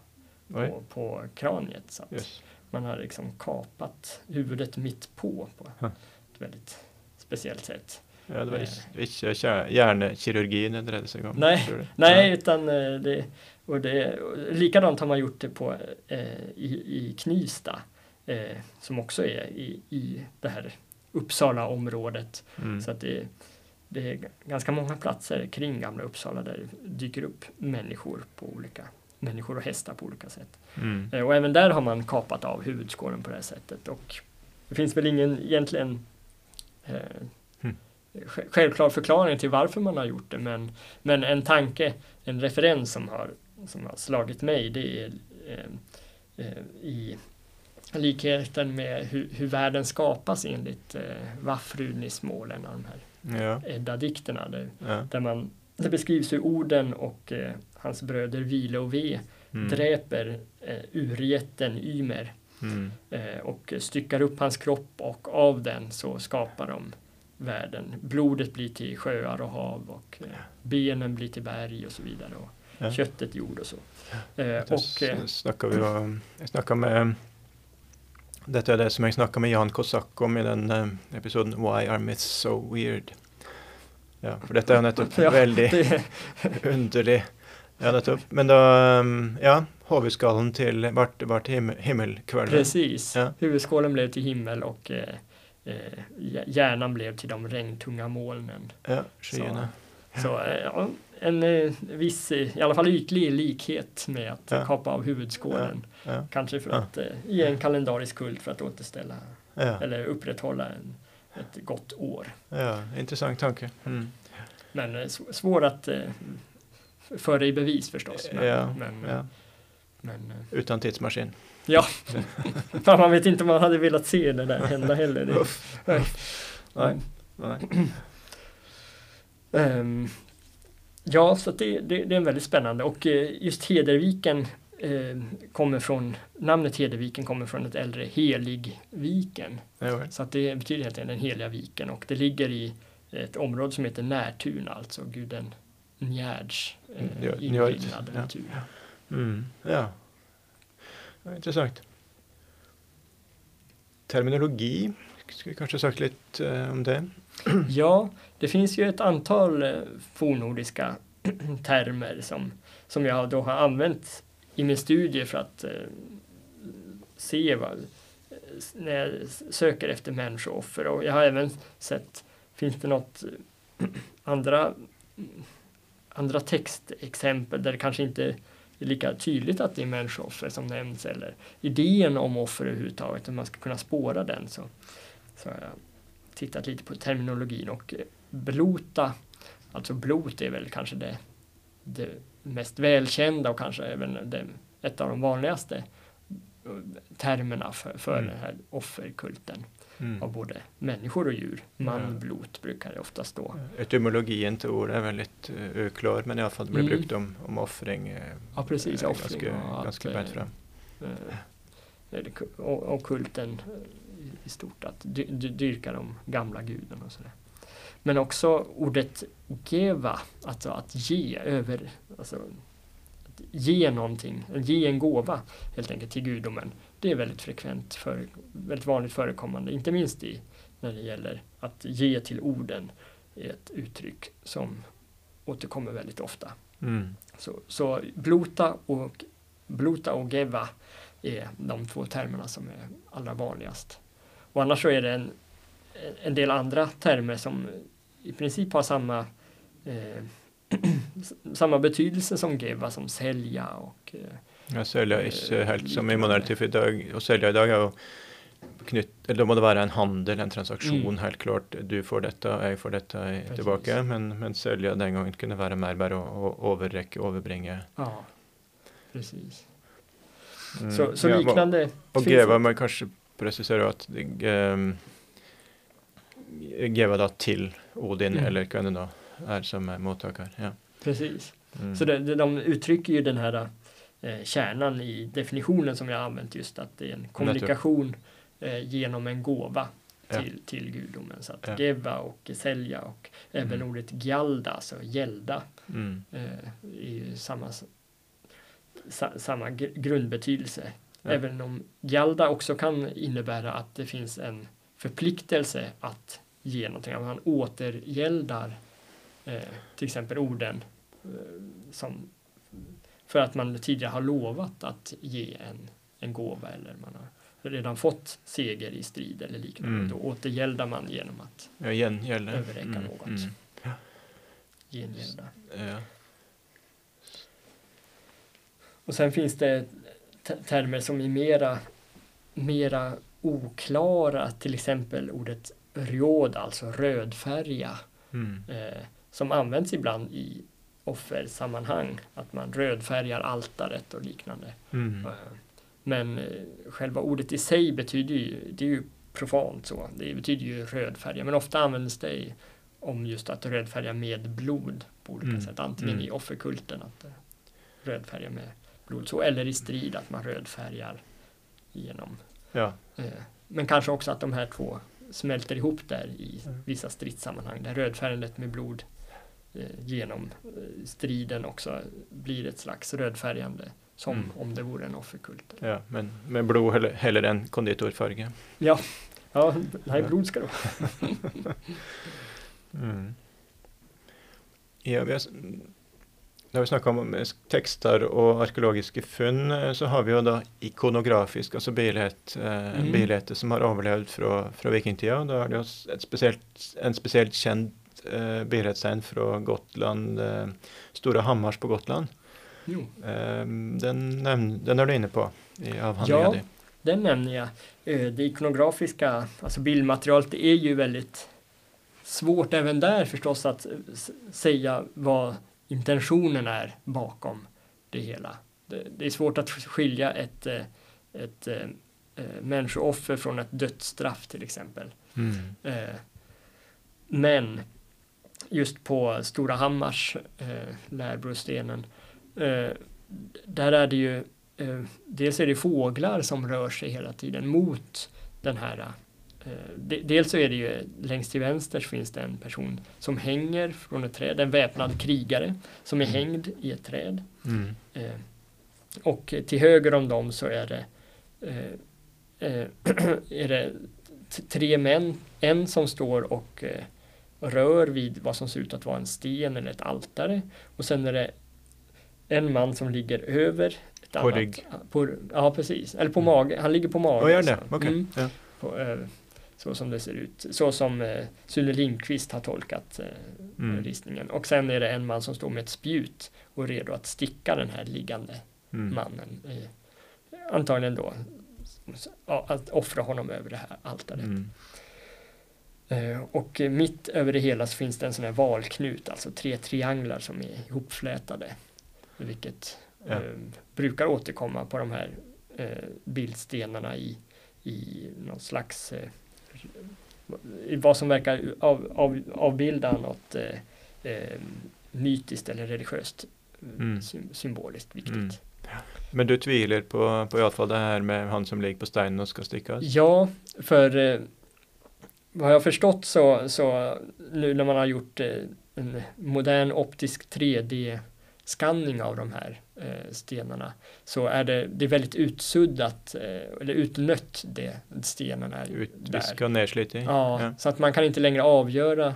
på, på kraniet. Så att yes. man har liksom kapat huvudet mitt på på Huh. Ett väldigt speciellt sätt. Ja, det var Eh. inte, hjärnekirurgin det dreide sig om. Nej? Nej, utan eh, det, och det, och likadant har man gjort det på, eh, i, i Knivsta, eh, som också är i, i det här Uppsala-området. Mm. Så att det, det är ganska många platser kring Gamla Uppsala där det dyker upp människor på olika människor och hästar på olika sätt. Mm. Eh, och även där har man kapat av huvudskålen på det här sättet. Och det finns väl ingen egentligen eh, Mm. sj- självklar förklaring till varför man har gjort det. Men, men en tanke, en referens som har, som har slagit mig det är eh, eh, i likheten med hur, hur världen skapas enligt eh, Vaffrudnismål, en av de här Ja, Edda-dikterna. Där, ja. där man, det beskrivs hur Orden och eh, hans bröder Vile och Ve Mm. dräper eh, urjätten Ymer Mm. eh, och styckar upp hans kropp och av den så skapar de världen. Blodet blir till sjöar och hav och eh, benen blir till berg och så vidare och Ja. köttet jord och så. Och eh, s- snackade vi om, jag snackade med dette er det som jeg snakka med Jan Kosak om i den episoden 'Why are myths so weird'? Ja, for dette er jo nettopp Ja, veldig det, underlig. Ja, nettopp. Men da um, Ja, hovedskallen til vart, vart him, himmelkvelden. precis, Ja. huvudskålen blev till himmel och eh, eh, hj- hjärnan blev till de regntunga molnen. Ja, skyene. Så eh, ja, en eh, viss, eh, i alla fall ytlig likhet med att Ja. kapa av huvudskålen. Ja, Kanske för att eh, ge en kalendarisk kult för att återställa eller upprätthålla en, ett gott år. ja, intressant tanke. Mm. Men eh, sv- svår att eh, föra i bevis förstås. Men, Ja, men. Men eh, Utan tidsmaskin. Ja, man vet inte om man hade velat se det där hända heller. Det, nej. Nej. Nej. Um, ja, så det, det, det, är en väldigt spännande och uh, just Hederviken uh, kommer från, namnet Hederviken kommer från ett äldre Heligviken. Ja, så att det betyder helt enkelt den heliga viken och det ligger i ett område som heter Närtun, alltså guden Njärds uh, ja, inrignade ja. Mm, ja. intressant. Terminologi, ska vi kanske sagt lite eh, om det? Ja, det finns ju ett antal eh, fornnordiska termer som, som jag då har använt i min studie för att eh, se vad, när jag söker efter människooffer och jag har även sett, finns det något andra, andra textexempel där det kanske inte är lika tydligt att det är människooffer som nämns eller idén om offer överhuvudtaget, om man ska kunna spåra den så, så har jag tittat lite på terminologin och eh, blota, alltså blot är väl kanske det, det mest välkända och kanske även det, ett av de vanligaste eh, termerna för, för mm. den här offerkulten mm. av både människor och djur. Manblot brukar det ofta stå. Etymologin till ordet är väldigt uh, oklar men i alla fall det blir mm. brukt om, om offring. Uh, ja precis, uh, offring ganska, och ganska att, fram. och, och kulten i stort, att dy, dy, dyrka de gamla gudarna och sådär. Men också ordet geva, alltså att ge över, alltså att ge någonting, ge en gåva helt enkelt till gudomen. Det är väldigt frekvent, för, väldigt vanligt förekommande, inte minst i, när det gäller att ge till orden, ett uttryck som återkommer väldigt ofta. Mm. Så, så blota och blota och geva är de två termerna som är allra vanligast och annars så är det en, en del andra termer som i princip har samma eh, samma betydelse som geva, som sälja och eh, ja, sälja är helt som i modern tid idag och sälja idag är knytt, eller då må det vara en handel, en transaktion mm. helt klart. Du får detta, jag får detta Precis. tillbaka. Men, men sälja den gången kunde vara mer bara att överräcka, överbringa. Ja, precis. Mm. Så, så liknande. Ja, och, och geva, man kanske precisera att um, geva då till Odin mm. eller det då är som mottagare. Ja. Precis. Mm. Så det, de uttrycker ju den här eh, kärnan i definitionen som jag använt just att det är en kommunikation eh, genom en gåva till, ja. till gudomen. Så att ja. geva och sälja och mm. även ordet gjalda, alltså gälda, mm. eh, är ju samma, sa, samma grundbetydelse Ja. Även om Gjalda också kan innebära att det finns en förpliktelse att ge någonting. Att man återgäldar eh, till exempel orden eh, som för att man tidigare har lovat att ge en, en gåva eller man har redan fått seger i strid eller liknande. Mm. Då återgäldar man genom att ja, gengälda. överräcka mm. något. Mm. Ja. Gengälda. Ja. Och sen finns det termer som är mera, mera oklara, till exempel ordet röd, alltså rödfärga, mm. eh, som används ibland i offersammanhang, att man rödfärgar altaret och liknande. Mm. Eh, men eh, själva ordet i sig betyder ju, det är ju profant så, det betyder ju rödfärga, men ofta används det om just att rödfärga med blod på olika mm. sätt, antingen mm. i offerkulten, att eh, rödfärga med blod så, eller i strid att man rödfärgar genom. Ja. Men kanske också att de här två smälter ihop där i mm. vissa stridssammanhang där rödfärgandet med blod genom eh, striden också blir ett slags rödfärgande som mm. om det vore en offerkult. Ja, men med blod hellre än konditorfärg. Ja, ja, nej, blod ska det vara. mm. Ja, vi har när vi snakker om eh, texter och arkeologiska funn, eh, så har vi ju då ikonografisk, altså billighet, eh, mm. som har överlevt från fra vikingtida. Da er det jo spesielt, en speciellt känd eh, billighetsstein fra Gotland, eh, Stora Hammars på Gotland. Eh, den, den är du inne på i avhandlingen Ja, den nämner jag. Eh, det ikonografiska, alltså bildmaterialet, det är ju väldigt svårt även där förstås att säga vad intentionen är bakom det hela. Det, är svårt att skilja ett, eh, ett eh, människooffer från ett dödsstraff till exempel. Mm. Men just på Stora Hammars eh, lärbrostenen eh, där är det ju eh, dels är det fåglar som rör sig hela tiden mot den här eh, de, dels så är det ju längst till vänster finns det en person som hänger från ett träd, en väpnad krigare som är Mm. hängd i ett träd. Mm. Eh, och till höger om dem så är det, eh, är det tre män, en som står och rör vid vad som ser ut att vara en sten eller ett altare och sen är det en man som ligger över ett På annat, rygg. På, ja, precis. Eller på Mm. mage. Han ligger på mage. Och gör det? så. Okej. Mm, Ja. på, eh, så som det ser ut. Så som eh, Sune Lindqvist har tolkat eh, Mm. ristningen. Och sen är det en man som står med ett spjut och är redo att sticka den här liggande Mm. mannen. Eh, antagligen då att offra honom över det här altaret. Eh, och mitt över det hela så finns det en sån här valknut, alltså tre trianglar som är ihopflätade. Vilket Ja. eh, brukar återkomma på de här eh, bildstenarna i, i någon slags eh, i vad som verkar av, av, avbilda något eh, eh, mytiskt eller religiöst Mm. sym, symboliskt viktigt. Mm. Men du tviler på, på i alla fall det här med han som ligger på steinen och ska stickas? Ja, för vad jag har förstått så, så nu när man har gjort eh, en modern optisk 3D-skanning av de här eh, stenarna så är det, det är väldigt utsuddat eh, eller utnött det stenarna är. Utviska och nedslitet? Ja, Ja. så att man kan inte längre avgöra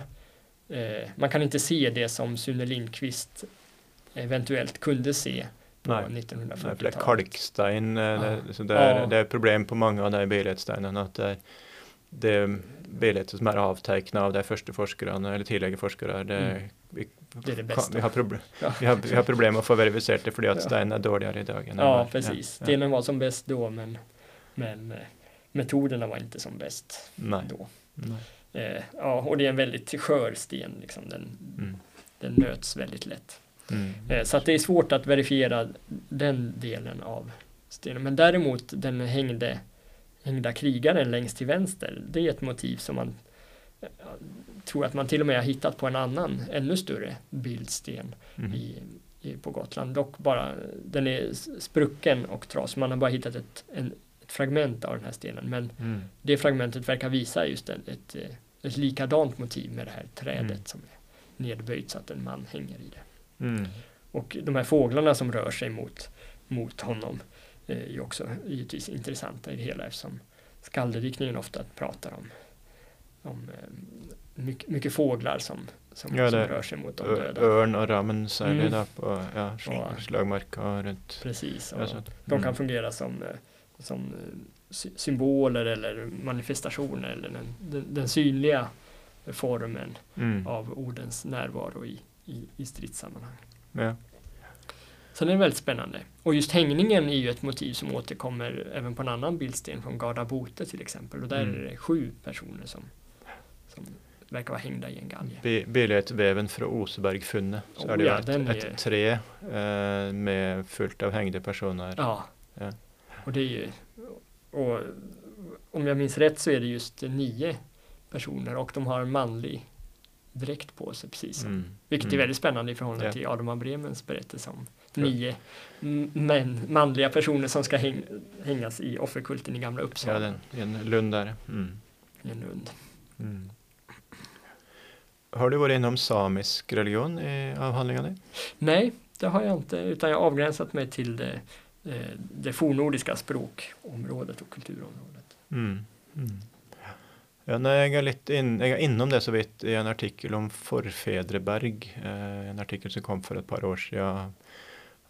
man kan inte se det som Sune Lindqvist eventuellt kunde se på Nej. Nej, för det är 1940-talet. kalkstein, Ja. det, så det, är, Ja. det är problem på mange av de billedsteinene. At det er det bildet som er avtegna av de første forskerne, eller tidligere forskere, det, Mm. vi, Det är det kan, bästa. vi, har proble Ja. vi, har, vi har problem med å få verifisert det fordi at Ja. steinen er dårligere i dag. den Ja, precis. Ja, ja. Stenen var som bäst då, men, men eh, metoderna var inte som bäst Nej. då. Nej. Eh, ja, och det är en väldigt skör sten, liksom. den, Mm. den nöts väldigt lätt. Mm. Eh, så att det är svårt att verifiera den delen av stenen. Men däremot den hängde, hängda krigaren längst till vänster, det är ett motiv som man tror att man till och med har hittat på en annan, ännu större bildsten Mm. i, i, på Gotland. Dock bara, den är sprucken och trasig. Man har bara hittat ett, en, ett fragment av den här stenen. Men Mm. det fragmentet verkar visa just en, ett, eh, ett likadant motiv med det här trädet Mm. som är nedböjt så att en man hänger i det. Mm. Och de här fåglarna som rör sig mot, mot honom är ju också givetvis intressanta i det hela eftersom skaldediktningen ofta pratar om, om eh, mycket, mycket fåglar som, som, Ja, som det- rör sig mot de döda. Og rammen særlig Mm. da på ja, sl Ja. slagmarka rundt. Precis. Och att- De kan mm. fungera som, eh, som eh, sy- symboler eller manifestationer eller den, den, den synliga formen Mm. av ordens närvaro i, i, i stridssammanhang. Ja. Sen är det väldigt spännande. Och just hängningen är ju ett motiv som återkommer även på en annan bildsten från Garda Bote till exempel. Och där Mm. är det sju personer som, som verkar vara hängda i en galge. Bi- Billedveven fra Osebergfunnet. Så Oh, er det ja, et, den et är- tre eh, med fullt av hengde personer. Ja. Ja. Och det är ju, och om jag minns rätt så är det just nio personer och de har manlig dräkt på sig precis. Mm. Vilket är Mm. väldigt spännande i förhållande Ja. till Adam av Bremens berättelse om. Nio män, manliga personer som ska häng, hängas i offerkulten i Gamla Ja, Uppsala den, i en lund der. Mm. en lund. Mm. Har du vært innom samisk religion i avhandlinga di? Nej, det har jag inte, utan jag har avgränsat mig till det, eh, det fornnordiska språkområdet och kulturområdet. Mm. Mm. Ja, nei, jeg, er litt inn, jeg er innom det så vidt i en artikkel om Forfedreberg. Eh, en artikkel som kom for et par år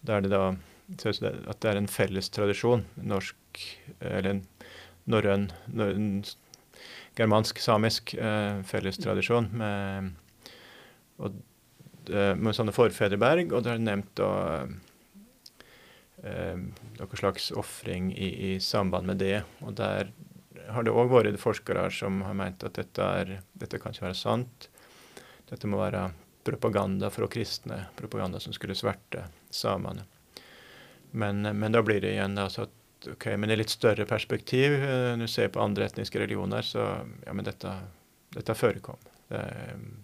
siden. Der det da ser ut som at det er en felles tradisjon. Norsk, eller en norrøn, nor- en germansk, samisk eh, felles tradisjon med, og, eh, med sånne forfedreberg. Og det er nevnt da eh, noe slags ofring i, i samband med det. Og der har det òg vært forskere som har ment at dette, er, dette kan ikke være sant. Dette må være propaganda fra kristne, propaganda som skulle sverte samene. Men, men da blir det igjen altså at att okej, okay, men i lite större perspektiv, eh, nu ser jag på andra etniska religioner, så ja, men detta, detta förekom. Ehm,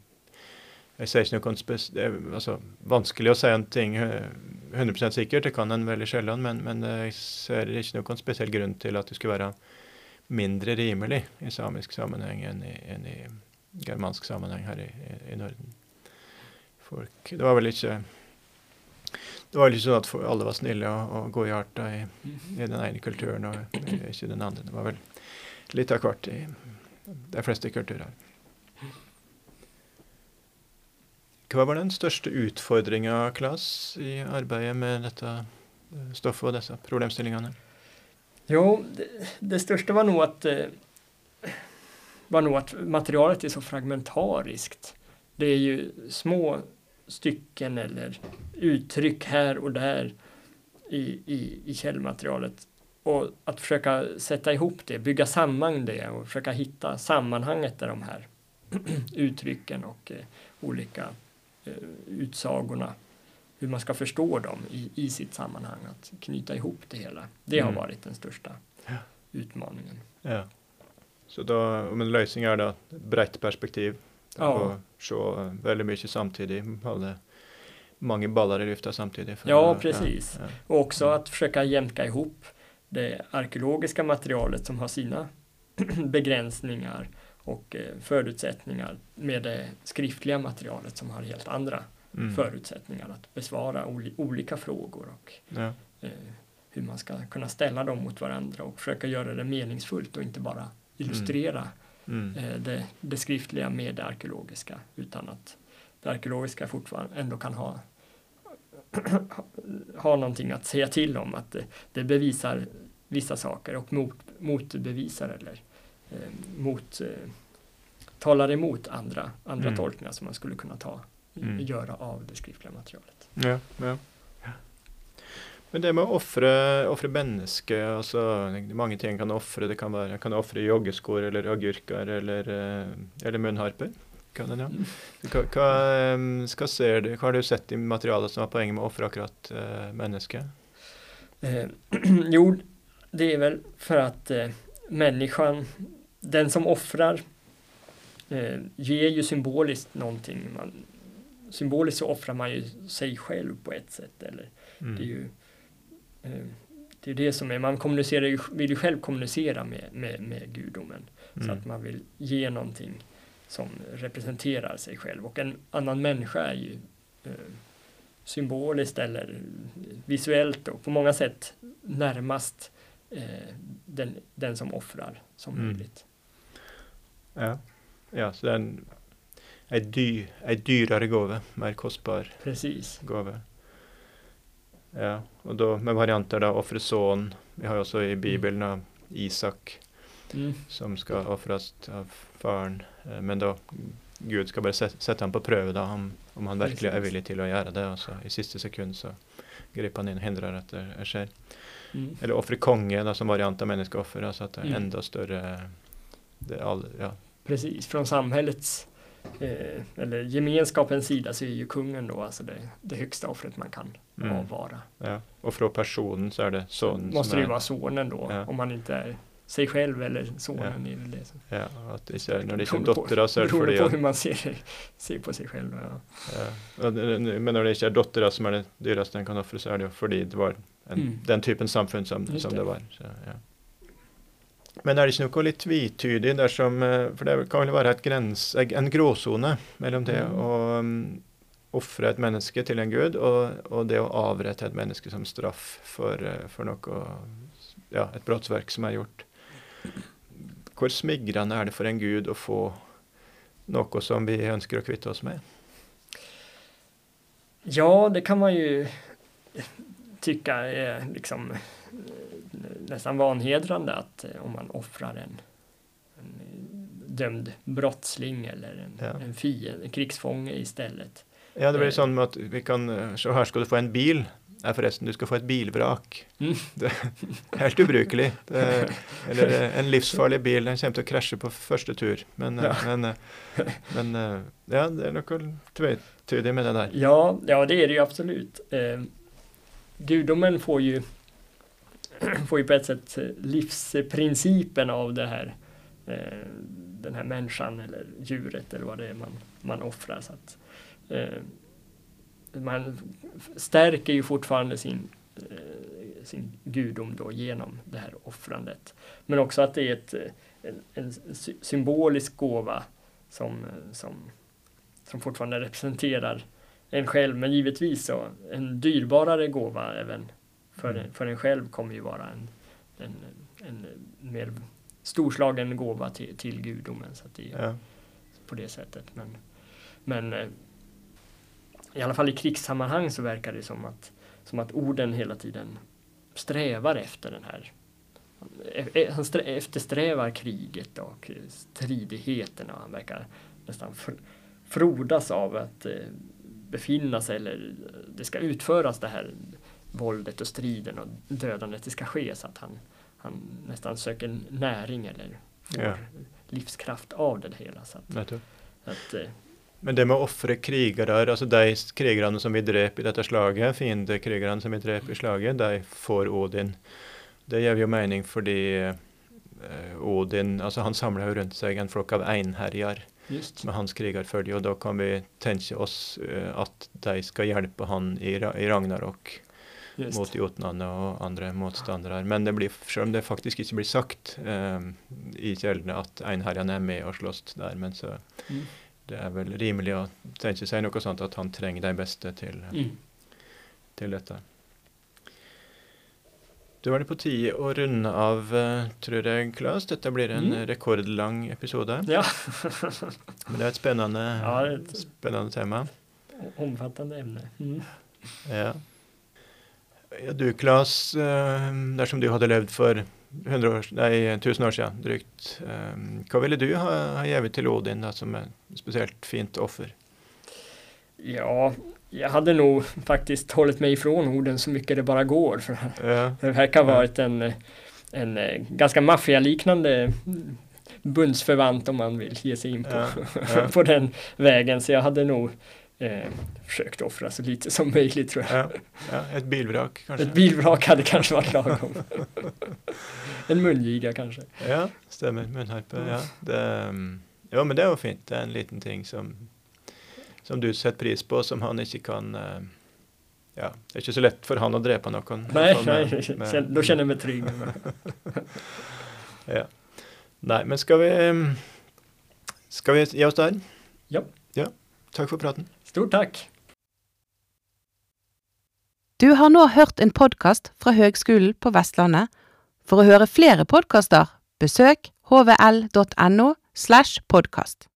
det, jeg ser ikke noe det er altså, vanskelig å si en ting 100 eh, sikkert, det kan en veldig sjelden, men, men eh, jeg ser ikke noen spesiell grunn til at det skulle være mindre rimelig i samisk sammenheng enn i, enn i germansk sammenheng her i, i, i Norden. Folk, det var vel ikke det var ikke sånn at alle var snille og, og godhjerta i, i den ene kulturen og ikke den andre. Det var vel litt av hvert i de fleste kulturer. Hva var den største utfordringa, Klas, i arbeidet med dette eh, stoff stoffet og disse problemstillingene? Jo, det, det största var nog att eh, var nog att materialet är så fragmentariskt. Det är ju små stycken eller uttryck här och där i, i, i källmaterialet. Och att försöka sätta ihop det, bygga samman det och försöka hitta sammanhanget där de här uttrycken och eh, olika eh, utsagorna, hur man ska förstå dem i, i sitt sammanhang, att knyta ihop det hela. Det mm. har varit den största ja. utmaningen. Ja. Så då, men lösningen är då brett perspektiv ja. och se väldigt mycket samtidigt, alla, många ballar i luften samtidigt. ja, precis. Ja, och också mm. att försöka jämka ihop det arkeologiska materialet som har sina begränsningar och eh, förutsättningar med det skriftliga materialet som har helt andra mm. förutsättningar att besvara olika frågor och ja. eh, hur man ska kunna ställa dem mot varandra och försöka göra det meningsfullt och inte bara illustrera mm. Mm. Eh, det, det, skriftliga med det arkeologiska utan att det arkeologiska fortfarande ändå kan ha ha någonting att säga till om, att det, det bevisar vissa saker och mot, motbevisar eller eh, mot, eh, talar emot andra, andra mm. tolkningar som man skulle kunna ta, mm. göra av det skriftliga materialet. Ja, ja. Men det med å ofre mennesket altså, Mange ting kan ofre. Det kan være kan ofre joggesko eller agurker eller, eh, eller munnharper. Kan den, ja. Mm. Hva, hva, hva, ser du, hva har du sett i materialet som har poenget med å ofre akkurat uh, mennesket? Eh, jo, det är väl för att eh, människan, den som offrar, eh, ger ju symboliskt någonting. Man, symboliskt så offrar man ju sig själv på ett sätt. Eller, mm. Det är ju eh, det är det som är, man kommunicerar ju, vill ju själv kommunicera med, med, med gudomen. Mm. Så att man vill ge någonting som representerar sig själv. Och en annan människa är ju eh, symboliskt eller visuellt och på många sätt närmast eh, den, den som offrar som mm. möjligt. Ja. ja, så det är en, en, dy, en dyrare gåva, mer kostbar Precis. gåva. Ja, och då med varianter då, offre son. Vi har ju också i Bibeln mm. Isak mm. som ska offras av faren. Eh, men då Gud ska bara sätta honom på pröv då, om, om han verkligen är villig till att göra det. Och så i sista sekund så griper han in och hindrar att det sker. Mm. Eller offre konge då, som variant av människooffer, alltså att det är mm. ändå större. Det all, ja. Precis, från samhällets eh, eller gemenskapens sida så är ju kungen då alltså det, det högsta offret man kan mm. avvara. Ja. Och från personen så är det son. Måste det ju vara sonen då, ja. om man inte är sig själv eller sonen. Ja, det, så. ja att det är, när det är dotter så är det för på hur man ser, ser på sig själv. Ja. Ja. Men när det är dotter som är det dyraste en kan offra så är det för det var en, mm. den typen samfund som, som det. det var. Så, ja. Men är det inte något lite tvetydig dersom eh, For det kan väl vara ett gräns, en gråzon mellan det mm. och um, offra ett människa till en gud och, och det att avrätta ett människa som straff för, eh, för något, ja, ett brottsverk som är gjort. Hur smigrande är det för en gud att få något som vi önskar att kvitta oss med? Ja, det kan man ju tycka är liksom nästan vanhedrande att eh, om man offrar en, en dömd brottsling eller en, ja. en fiende, en krigsfånge istället. Ja, det blir eh. sånn att vi kan, eh, så här ska du få en bil. Ja, förresten, du ska få ett bilvrak. Mm. Helt ubrukelig. eller en livsfarlig bil, den kommer å krasje på första tur. Men, ja. men, men ja, det är något tvetydig med det där. Ja, ja, det är det ju absolut. Eh, gudomen får ju får ju på ett sätt eh, livsprincipen av det här eh, den här människan eller djuret eller vad det är man, man offrar. Så att, eh, man stärker ju fortfarande sin, sin gudom då genom det här offrandet. Men också att det är ett, en, en symbolisk gåva som, som, som fortfarande representerar en själv, men givetvis så en dyrbarare gåva även för, mm. för en själv kommer ju vara en, en, en mer storslagen gåva till, till gudomen. Så att det ja. på det sättet. Men, men eh, i alla fall i krigssammanhang så verkar det som att, som att orden hela tiden strävar efter den här eh, eh, han eftersträvar kriget och stridigheterna. Han verkar nästan frodas av att befinna sig eller det ska utföras det här våldet och striden och dödandet det ska ske så att han, han nästan söker näring eller får ja. livskraft av det hela. Så att, att, eh, men det med att offra krigare, alltså de krigarna som vi drep i detta slaget, fiendekrigarna som vi drep i slaget, de får Odin. Det ger ju mening för uh, Odin, alltså han samlar ju runt sig en flock av einherjar med hans krigarfölje och då kan vi tänka oss uh, att de ska hjälpa han i, i Ragnarok Just. mot Jotnane och andra motståndare. Men det blir, selv om det faktiskt inte blir sagt eh, i källorna att einherjarna är med och slåss där, men så mm. det är väl rimligt att tänka sig något sånt att han tränger de bästa till, mm. till detta. Då var det på tio att runda av, uh, tror jag, Klas. Detta blir en mm. rekordlång episode. Ja. Men det är ett spännande, ja, det är ett spännande tema. Omfattande ämne. Mm. Ja. Du Klas, eh, dersom du hade levt för 100 år, nej, 1000 år sedan drygt, eh, vad ville du ha, ha givit till Odin som ett speciellt fint offer? Ja, jag hade nog faktiskt hållit mig ifrån orden så mycket det bara går. För ja. Det verkar ha varit en, en eh, ganska maffialiknande bundsförvant om man vill ge sig in på, ja. Ja. på den vägen. Så jag hade nog eh, försökt offra så lite som möjligt tror jag. Ja, ja, ett bilvrak kanske? Ett bilvrak hade kanske varit lagom. en mungiga kanske. Ja, stämmer. Munharpe, ja. Det, mm, ja, men det var fint. Det är en liten ting som, som du sätter pris på som han inte kan eh, Ja, det är inte så lätt för han att dräpa någon. Nej, nej med, då känner jag mig trygg. ja. Nej, men ska vi mm, Ska vi ge oss där? Ja. Ja, tack för praten. Stort tack! Du har nå hørt en podkast fra Høgskolen på Vestlandet. For å høre flere podkaster, besøk hvl.no slash podkast.